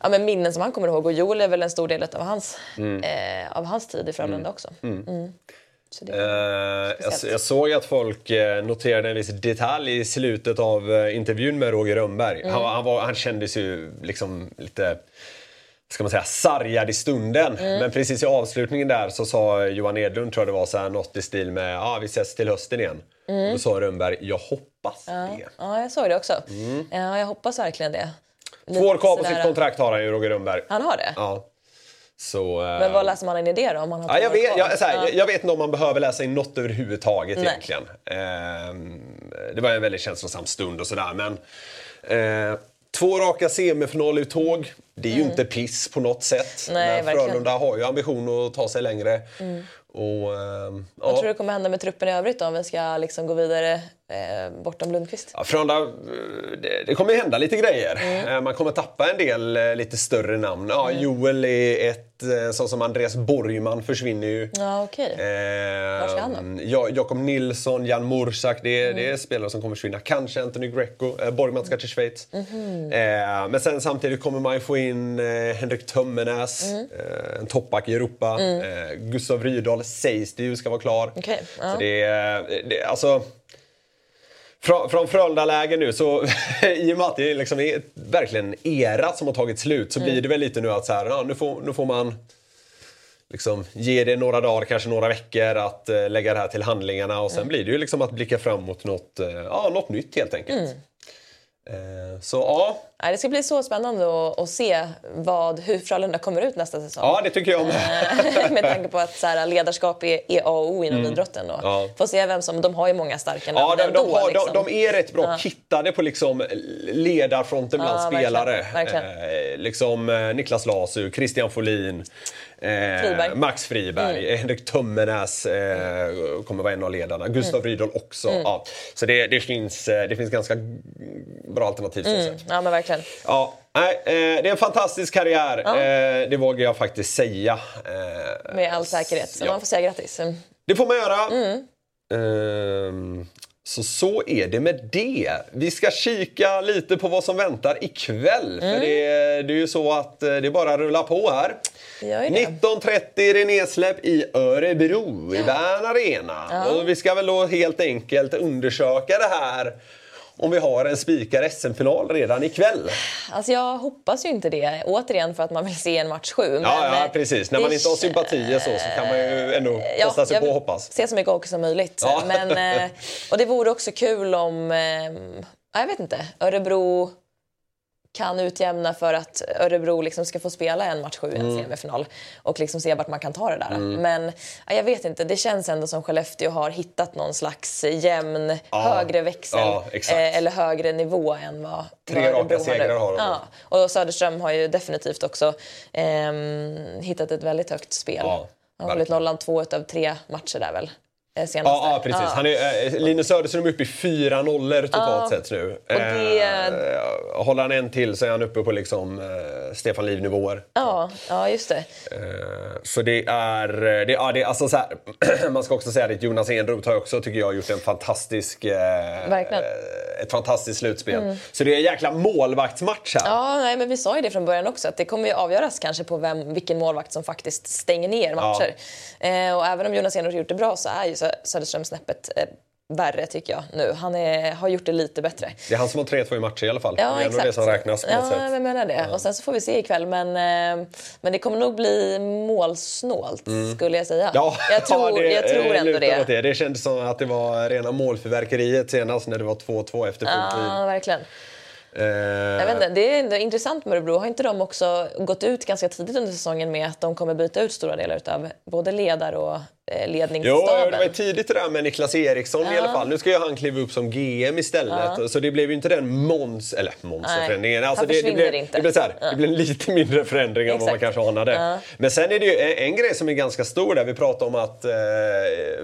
ja, men minnen som han kommer ihåg. Och Joel är väl en stor del av hans, Mm. eh, av hans tid i Frölunda också. Mm. Så det, Eh, jag, såg att folk eh, noterade en viss detalj i slutet av eh, intervjun med Roger Rönnberg. Mm. Han, han, var, han kändes ju liksom lite ska man säga, sargad i stunden. Mm. Men precis i avslutningen där så sa Johan Edlund, tror jag det var, så här, något i stil med ja, vi ses till hösten igen. Då sa Rönnberg, jag hoppas det. Mm. ja, jag såg det också. Ja, jag hoppas verkligen det. Två år kvar på sitt kontrakt har han ju, Roger Rönnberg. Han har det? Ja. Så, eh, Men vad läser man in i det då? Om man har Ja, jag, vet, jag, här, Ja. jag, vet inte om man behöver läsa in något överhuvudtaget Nej. egentligen. Ehm, det var en väldigt känslosam stund och sådär. Men eh, två raka semifinaluttåg, det är ju inte piss på något sätt. Mm. Nej, men. Frölunda har ju ambition att ta sig längre. Och, ehm, Vad ja. tror du kommer hända med truppen i övrigt då, om vi ska liksom gå vidare bortom Lundqvist? Ja, Frölunda, eh, det, det kommer ju hända lite grejer. Mm. Eh, Man kommer tappa en del eh, lite större namn. Ja, Joel är ett, eh, så som Andreas Borgman försvinner ju. Ja, okej. Eh, ska han då? ja, Jakob Nilsson, Jan Mursak, det, Mm. det är spelare som kommer försvinna. Kanske Anthony Greco. Eh, Borgman ska till Schweiz. Mhm. Eh, men sen samtidigt kommer man ju få in eh, Henrik Tömmernes, Mm. eh, en toppback i Europa. Eh, Gustav Rydahl sägs det ju ska vara klar. Okej, ja. Så det, är- det, alltså, från, från Frölunda-lägen nu, så i och med att det liksom är verkligen en era som har tagit slut så Mm. blir det väl lite nu att så här, ja, nu, får, nu får man liksom ge det några dagar, kanske några veckor att eh, lägga det här till handlingarna och sen Mm. blir det ju liksom att blicka fram mot något, eh, ja, något nytt helt enkelt. Mm. Eh, så ja, det ska bli så spännande att, att se vad, hur Frölunda kommer ut nästa säsong. ja, det tycker jag med. med tanke på att så här, ledarskap är, är A och O inom idrotten. Och Mm. Ja. Får se vem som, de har ju många starka namn Ja, de, de, ändå, har, liksom. de, de är rätt bra kittade på liksom ledarfronten bland Ja, spelare. verkligen, verkligen. Eh, liksom eh, Niklas Lasu, Christian Folin, eh, Friberg. Mm. Max Friberg, Henrik Tömmernes eh, kommer vara en av ledarna. Gustav Mm. Rydahl också. Ja, så det, det, finns, eh, det finns ganska bra alternativ Mm. Ja, men verkligen. Ja, nej, eh, det är en fantastisk karriär. Eh, det vågar jag faktiskt säga. Eh, Med all säkerhet. Så ja. man får säga grattis. Mm. Det får man göra. Mm. Ehm, så så är det med det. Vi ska kika lite på vad som väntar ikväll. Mm. För det, det är ju så att det bara rullar på här. Det gör ju det. 19.30 är det nedsläpp i Örebro, i Bern Arena. Och vi ska väl då helt enkelt undersöka det här om vi har en spikar SM-final redan ikväll. Alltså jag hoppas ju inte det. Återigen för att man vill se en match sju. Ja, ja precis. När man inte har sympatier så, så kan man ju ändå ja, kosta sig på att hoppas. Se så mycket hockey som möjligt. Ja. Men, eh, och det vore också kul om, eh, jag vet inte, Örebro kan utjämna för att Örebro liksom ska få spela en match sju i en Mm. semifinal och liksom se vart man kan ta det där. Men ja, jag vet inte, det känns ändå som Skellefteå har hittat någon slags jämn högre växel exakt. eh, eller högre nivå än vad Tre raka segrar har de. Ja. Och Söderström har ju definitivt också ehm, hittat ett väldigt högt spel. Han har hållit nollan två utav tre matcher där väl. Eh, Senaste. Ja, ja precis. Han är, eh, Linus Söderström är uppe i fyra nollor totalt Ja. sett nu. Det- Eh, håller han en till så är han uppe på liksom, Stefan Liv-nivåer. Ja, ja, just det. Så det är... Det, ja, det alltså så här, man ska också säga att Jonas Enroth har också, tycker jag, gjort en fantastisk, Verkligen. ett fantastiskt slutspel. Så det är en jäkla målvaktsmatch här. Ja, nej, men vi sa ju det från början också att det kommer ju avgöras kanske på vem, vilken målvakt som faktiskt stänger ner matcher. Eh, och även om Jonas Enroth gjort det bra så är ju Söderström snäppet eh, värre tycker jag nu. Han är, har gjort det lite bättre. Det är han som har 3-2 i matcher i alla fall. Ja, det är exakt. det som räknas på ja, något sätt. jag menar det. Och sen så får vi se ikväll. Men, eh, men det kommer nog bli målsnålt, skulle jag säga. Mm. Ja, jag tror, ja, det, jag tror ändå det. det. Det kändes som att det var rena målfyrverkeriet senast när det var 2-2 efter full tid. Ja, verkligen. Eh, Jag vet inte, det är intressant med Örebro. Har inte de också gått ut ganska tidigt under säsongen med att de kommer byta ut stora delar av både ledare och eh, Jo, ledningsstaben? det var tidigt det där med Niklas Eriksson i alla fall. Nu ska ju han kliva upp som GM istället. Så det blev ju inte den Måns... Eller Måns-förändringen. Alltså det, det, blev, inte. det, blev så här, det blev lite mindre förändring än vad man kanske anade. Men sen är det ju en, en grej som är ganska stor där. Vi pratade om att eh,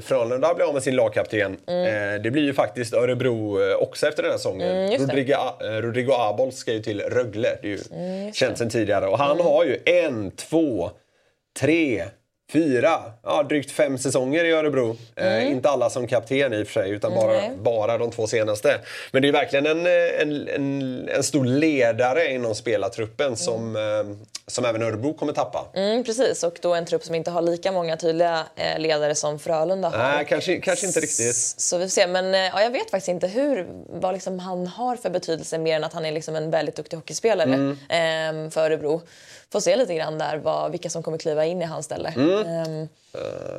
Frölunda blev av med sin lagkapten. Eh, det blir ju faktiskt Örebro eh, också efter den här säsongen. Mm. Rodrigo, eh, Rodrigo Abols ska ju till Rögle. Det är ju känt sedan tidigare. Och han har ju en, två, tre, fyra, ja, drygt fem säsonger i Örebro. Eh, inte alla som kapten i och för sig, utan bara, Nej. bara de två senaste. Men det är verkligen en, eh, en, en, en stor ledare inom spelartruppen som, eh, som även Örebro kommer tappa. Mm, precis, och då en trupp som inte har lika många tydliga eh, ledare som Frölunda har. Nej, kanske, kanske inte riktigt. Så vi får se. Men eh, ja, jag vet faktiskt inte hur, vad liksom han har för betydelse mer än att han är liksom en väldigt duktig hockeyspelare Mm. ehm, för Örebro. Får se lite grann där vad, vilka som kommer kliva in i hans ställe. Mm. Eh,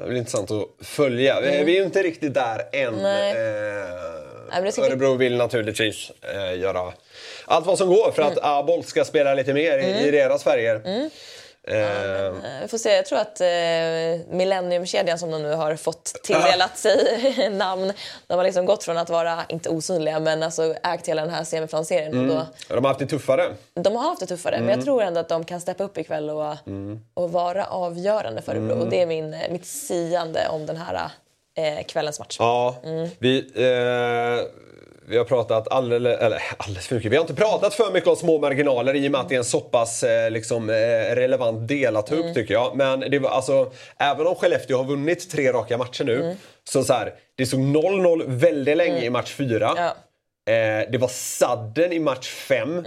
Det blir intressant att följa. Vi- Vi är ju inte riktigt där än. Mm. Nej. Eh, ska- Örebro vill naturligtvis eh, göra allt vad som går för att Mm. Abolt ska spela lite mer i, i deras färger. Eh, eh, vi får se. Jag tror att eh, Millenniumkedjan som de nu har fått tilldelat sig namn, de har liksom gått från att vara, inte osynliga, men alltså ägt hela den här semifinalserien. Och då, de har haft det tuffare. De har haft det tuffare, men Mm. jag tror ändå att de kan steppa upp ikväll och, och vara avgörande för Örebro. Mm. Och det är min, mitt siande om den här eh, kvällens match. Ja, vi, eh, vi har pratat alldeles, eller alldeles för mycket. Vi har inte pratat för mycket om små marginaler i och med att det är en så pass eh, liksom, eh, relevant del att ta upp tycker jag. Men det var, alltså, även om Skellefteå har vunnit tre raka matcher nu. Så, så här, det stod 0-0 väldigt länge i match fyra. Ja. Eh, det var sadden i match fem.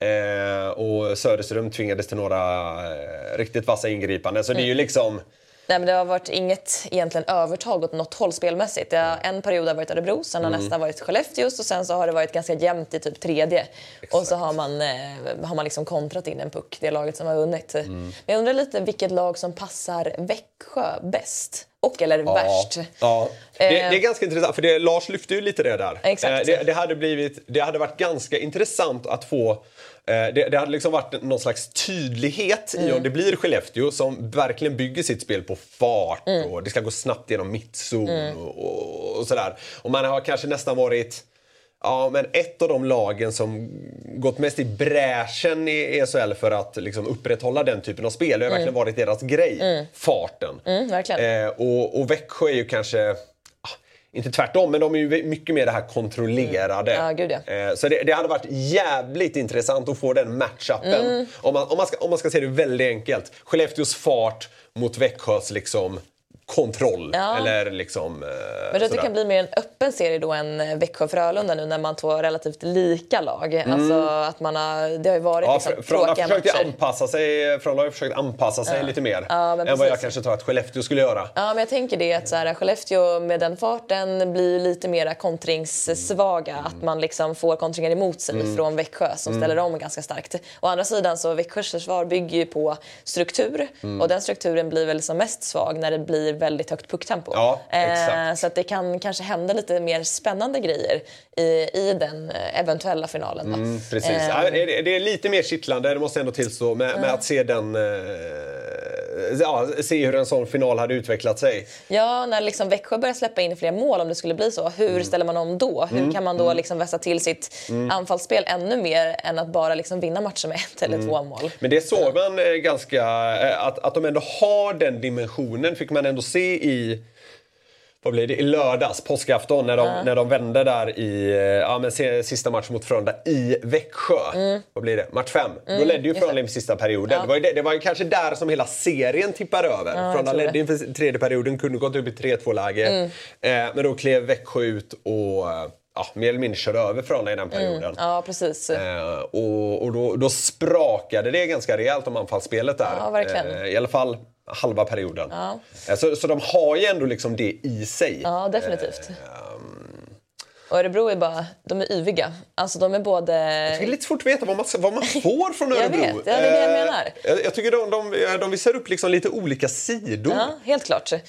Eh, och Söderström tvingades till några eh, riktigt vassa ingripanden. Så det är ju liksom... Nej, men det har varit inget egentligen övertag åt något håll spelmässigt. Har, en period har varit Örebro, sen har nästa varit Skellefteås och sen så har det varit ganska jämnt i typ tredje. Och så har man, eh, har man liksom kontrat in en puck, det laget som har vunnit. Men jag undrar lite vilket lag som passar Växjö bäst. Och eller värst. Ja. Det, Eh. det är ganska intressant, för det, Lars lyfte ju lite det där. Exakt. Eh, Det, det, hade blivit, det hade varit ganska intressant att få... eh, Det, det hade liksom varit någon slags tydlighet i Mm. om det blir Skellefteå som verkligen bygger sitt spel på fart Mm. och det ska gå snabbt genom mittzon och, och, och sådär. Och man har kanske nästan varit... Ja, men ett av de lagen som gått mest i bräschen i SHL för att liksom upprätthålla den typen av spel. Det har verkligen varit deras grej. Farten. Mm, verkligen. Eh, och, och Växjö är ju kanske, inte tvärtom, men de är ju mycket mer det här kontrollerade. Ja, gud ja. Eh, så det, det hade varit jävligt intressant att få den matchupen. Mm. Om, man, om, man ska, om man ska se det väldigt enkelt. Skellefteås fart mot Växjös liksom kontroll. Ja. Eller liksom... eh, Men jag tror att det kan bli mer en öppen serie då än eh, Växjö-Frölunda nu när man två relativt lika lag. Alltså att man har, det har ju varit Mm. Ja, liksom, Fr- Frölunda försökte matcher. anpassa sig, Frölunda har försökt anpassa sig lite mer Ja, än vad jag precis. kanske tror att Skellefteå skulle göra. Ja, men jag tänker det att så här, Skellefteå med den farten blir lite mer kontringssvaga. Mm. Att man liksom får kontringar emot sig från Växjö som Mm. ställer om ganska starkt. Å andra sidan så Växjös försvar bygger ju på struktur Mm. och den strukturen blir väl som mest svag när det blir väldigt högt pucktempo. Ja, exakt. så att det kan kanske hända lite mer spännande grejer i, i den eh, eventuella finalen. Mm, precis. Eh, det, är- det är lite mer kittlande, det måste jag ändå tillstå, med, med att se den... Eh, ja, se hur en sån final hade utvecklat sig. Ja, när liksom Växjö börjar släppa in fler mål om det skulle bli så. Hur Mm. ställer man om då? Hur kan man då liksom vässa till sitt anfallsspel ännu mer än att bara liksom vinna matcher med ett eller Mm. två mål? Men det såg man eh, ganska... Eh, att, att de ändå har den dimensionen fick man ändå se i... Vad blir det? I lördags, påskafton, när de, när de vände där i ja, men sista matchen mot Frölunda i Växjö. Vad blir det? Match fem. Då ledde ju Frölunda inför sista perioden. Det, var ju, det, det var ju kanske där som hela serien tippade över. Frölunda tror det. ledde inför tredje perioden, kunde gått upp i 3-2-läge. Eh, men då klev Växjö ut och ja, mer eller mindre körde över Frölunda i den perioden. Ja, precis. Eh, och och då, då sprakade det ganska rejält om anfallsspelet där. Ja, verkligen. Eh, I alla fall halva perioden. Ja. Eh, så, så de har ju ändå liksom det i sig. Ja, definitivt. Ehm. Och Örebro är bara, de är yviga. Alltså de är både... Det är lite svårt att veta vad man, vad man får från Jag Örebro. vet, ja, det är det jag Eh, menar. Jag, jag tycker de, de, de visar upp liksom lite olika sidor. Ja, helt klart. Ehm,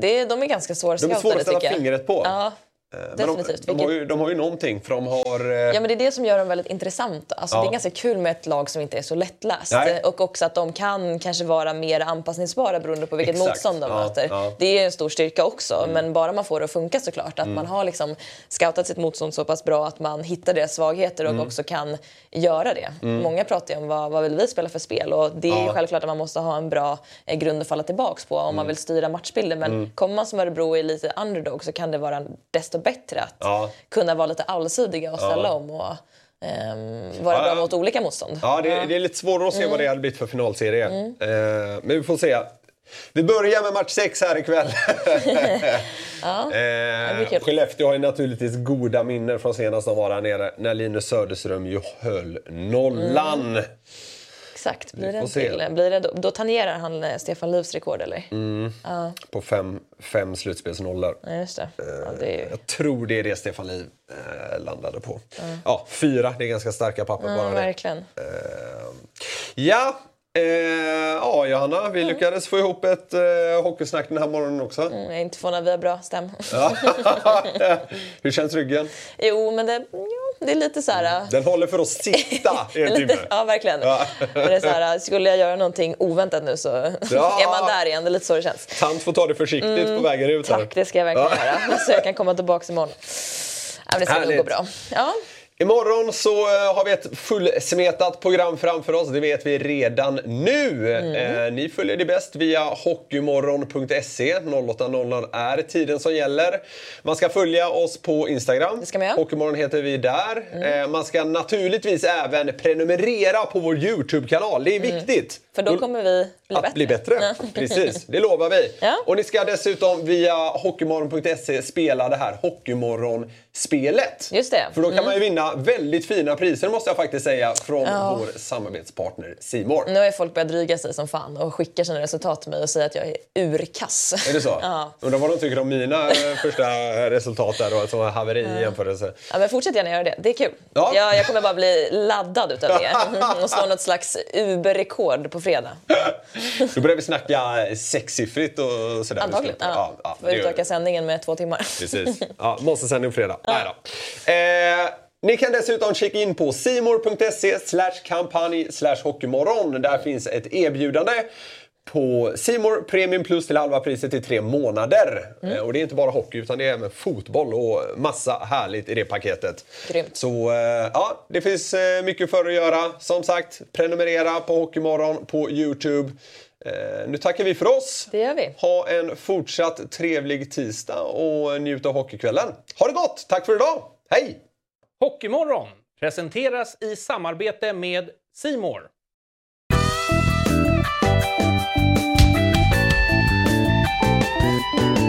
Det är, de är ganska de är svåra att jag. fingret på. Ja, Eh, men de, definitivt. de, har ju, de har ju någonting för de har... eh, Ja, men det är det som gör dem väldigt intressanta. Alltså, Ja. Det är ganska kul med ett lag som inte är så lättläst. Nej. Och också att de kan kanske vara mer anpassningsbara beroende på vilket Exakt. motstånd de Ja, möter. ja. Mm. Det är en stor styrka också, men bara man får det att funka såklart. Att man har liksom scoutat sitt motstånd så pass bra att man hittar deras svagheter och Mm. också kan göra det. Många pratar ju om vad, vad vill vi spela för spel och det är ju självklart att man måste ha en bra eh, grund att falla tillbaks på om Mm. man vill styra matchbilden. Men kommer man som Örebro är lite underdog så kan det vara desto bättre att Ja. kunna vara lite allsidiga och ställa Ja. om och ehm, vara Ja, bra ja. mot olika motstånd. Ja, det, det är lite svårare att se Mm. vad det hade blivit för finalserie. Eh, men vi får se. Vi börjar med match 6 här ikväll. blir eh. Skellefteå har ju naturligtvis goda minnen från senast de var här nere när Linus Söderström ju höll nollan. Mm. Exakt. Blir det en till? Blir det, då, då tangerar han eh, Stefan Löfs rekord eller? Mm. På fem, fem slutspelsnollor. Ja, just det. Ja, det är, ju- Jag tror det är det Stefan Liv eh, landade på. Ja, fyra. Det är ganska starka papper ja, bara det. verkligen. Eh, ja, eh, ja, Johanna, vi lyckades få ihop ett eh, hockeysnack den här morgonen också. Mm, Jag är inte förvånad, vi har bra stäm. Hur känns ryggen? jo, men det, ja, det är lite så här... Den håller för att sitta i en timme. Ja, verkligen. Ja. Men det är så här, skulle jag göra någonting oväntat nu så Ja. är man där igen. Det är lite så det känns. Tant får ta det försiktigt på vägen ut här. Mm. Tack, det ska jag verkligen göra. Så jag kan komma tillbaka imorgon. Ja, det ska nog gå bra. Ja, Imorgon så eh, har vi ett fullsmetat program framför oss. Det vet vi redan nu. Mm. Eh, ni följer det bäst via hockeymorgon.se. 08.00 är tiden som gäller. Man ska följa oss på Instagram. Hockeymorgon heter vi där. Eh, man ska naturligtvis även prenumerera på vår YouTube-kanal. Det är viktigt. för då kommer vi bli att bättre. bli bättre. Ja. Precis, det lovar vi. Ja. Och ni ska dessutom via hockeymorgon.se spela det här Hockeymorgon-spelet. Just det. För då kan man ju vinna väldigt fina priser måste jag faktiskt säga från vår samarbetspartner Simor. Nu har ju folk börjat dryga sig som fan och skicka sina resultat till mig och säga att jag är urkass. Är det så? Ja. Undrar vad de tycker om mina eh, första resultat där och som en haveri i jämförelse. Ja, men fortsätt gärna göra det. Det är kul. Ja. Jag, jag kommer bara bli laddad utav det och slå något slags Uber-rekord på fredag. Då börjar vi snacka sexsiffrigt och sådär. Antagligen. Ja, Ja. ja, Får utöka sändningen med två timmar. Precis. Ja, måste sändning fredag. Nej då. Eh, ni kan dessutom checka in på simor.se slash kampanj hockeymorgon. Där finns ett erbjudande på Simor Premium Plus till halva priset i tre månader. Eh, och det är inte bara hockey utan det är även fotboll och massa härligt i det paketet. Grymt. Så eh, ja, det finns eh, mycket för att göra. Som sagt, prenumerera på Hockeymorgon på Youtube. Eh, nu tackar vi för oss. Det gör vi. Ha en fortsatt trevlig tisdag och njut av hockeykvällen. Ha det gott! Tack för idag! Hej! Hockeymorgon presenteras i samarbete med Simor. Hej!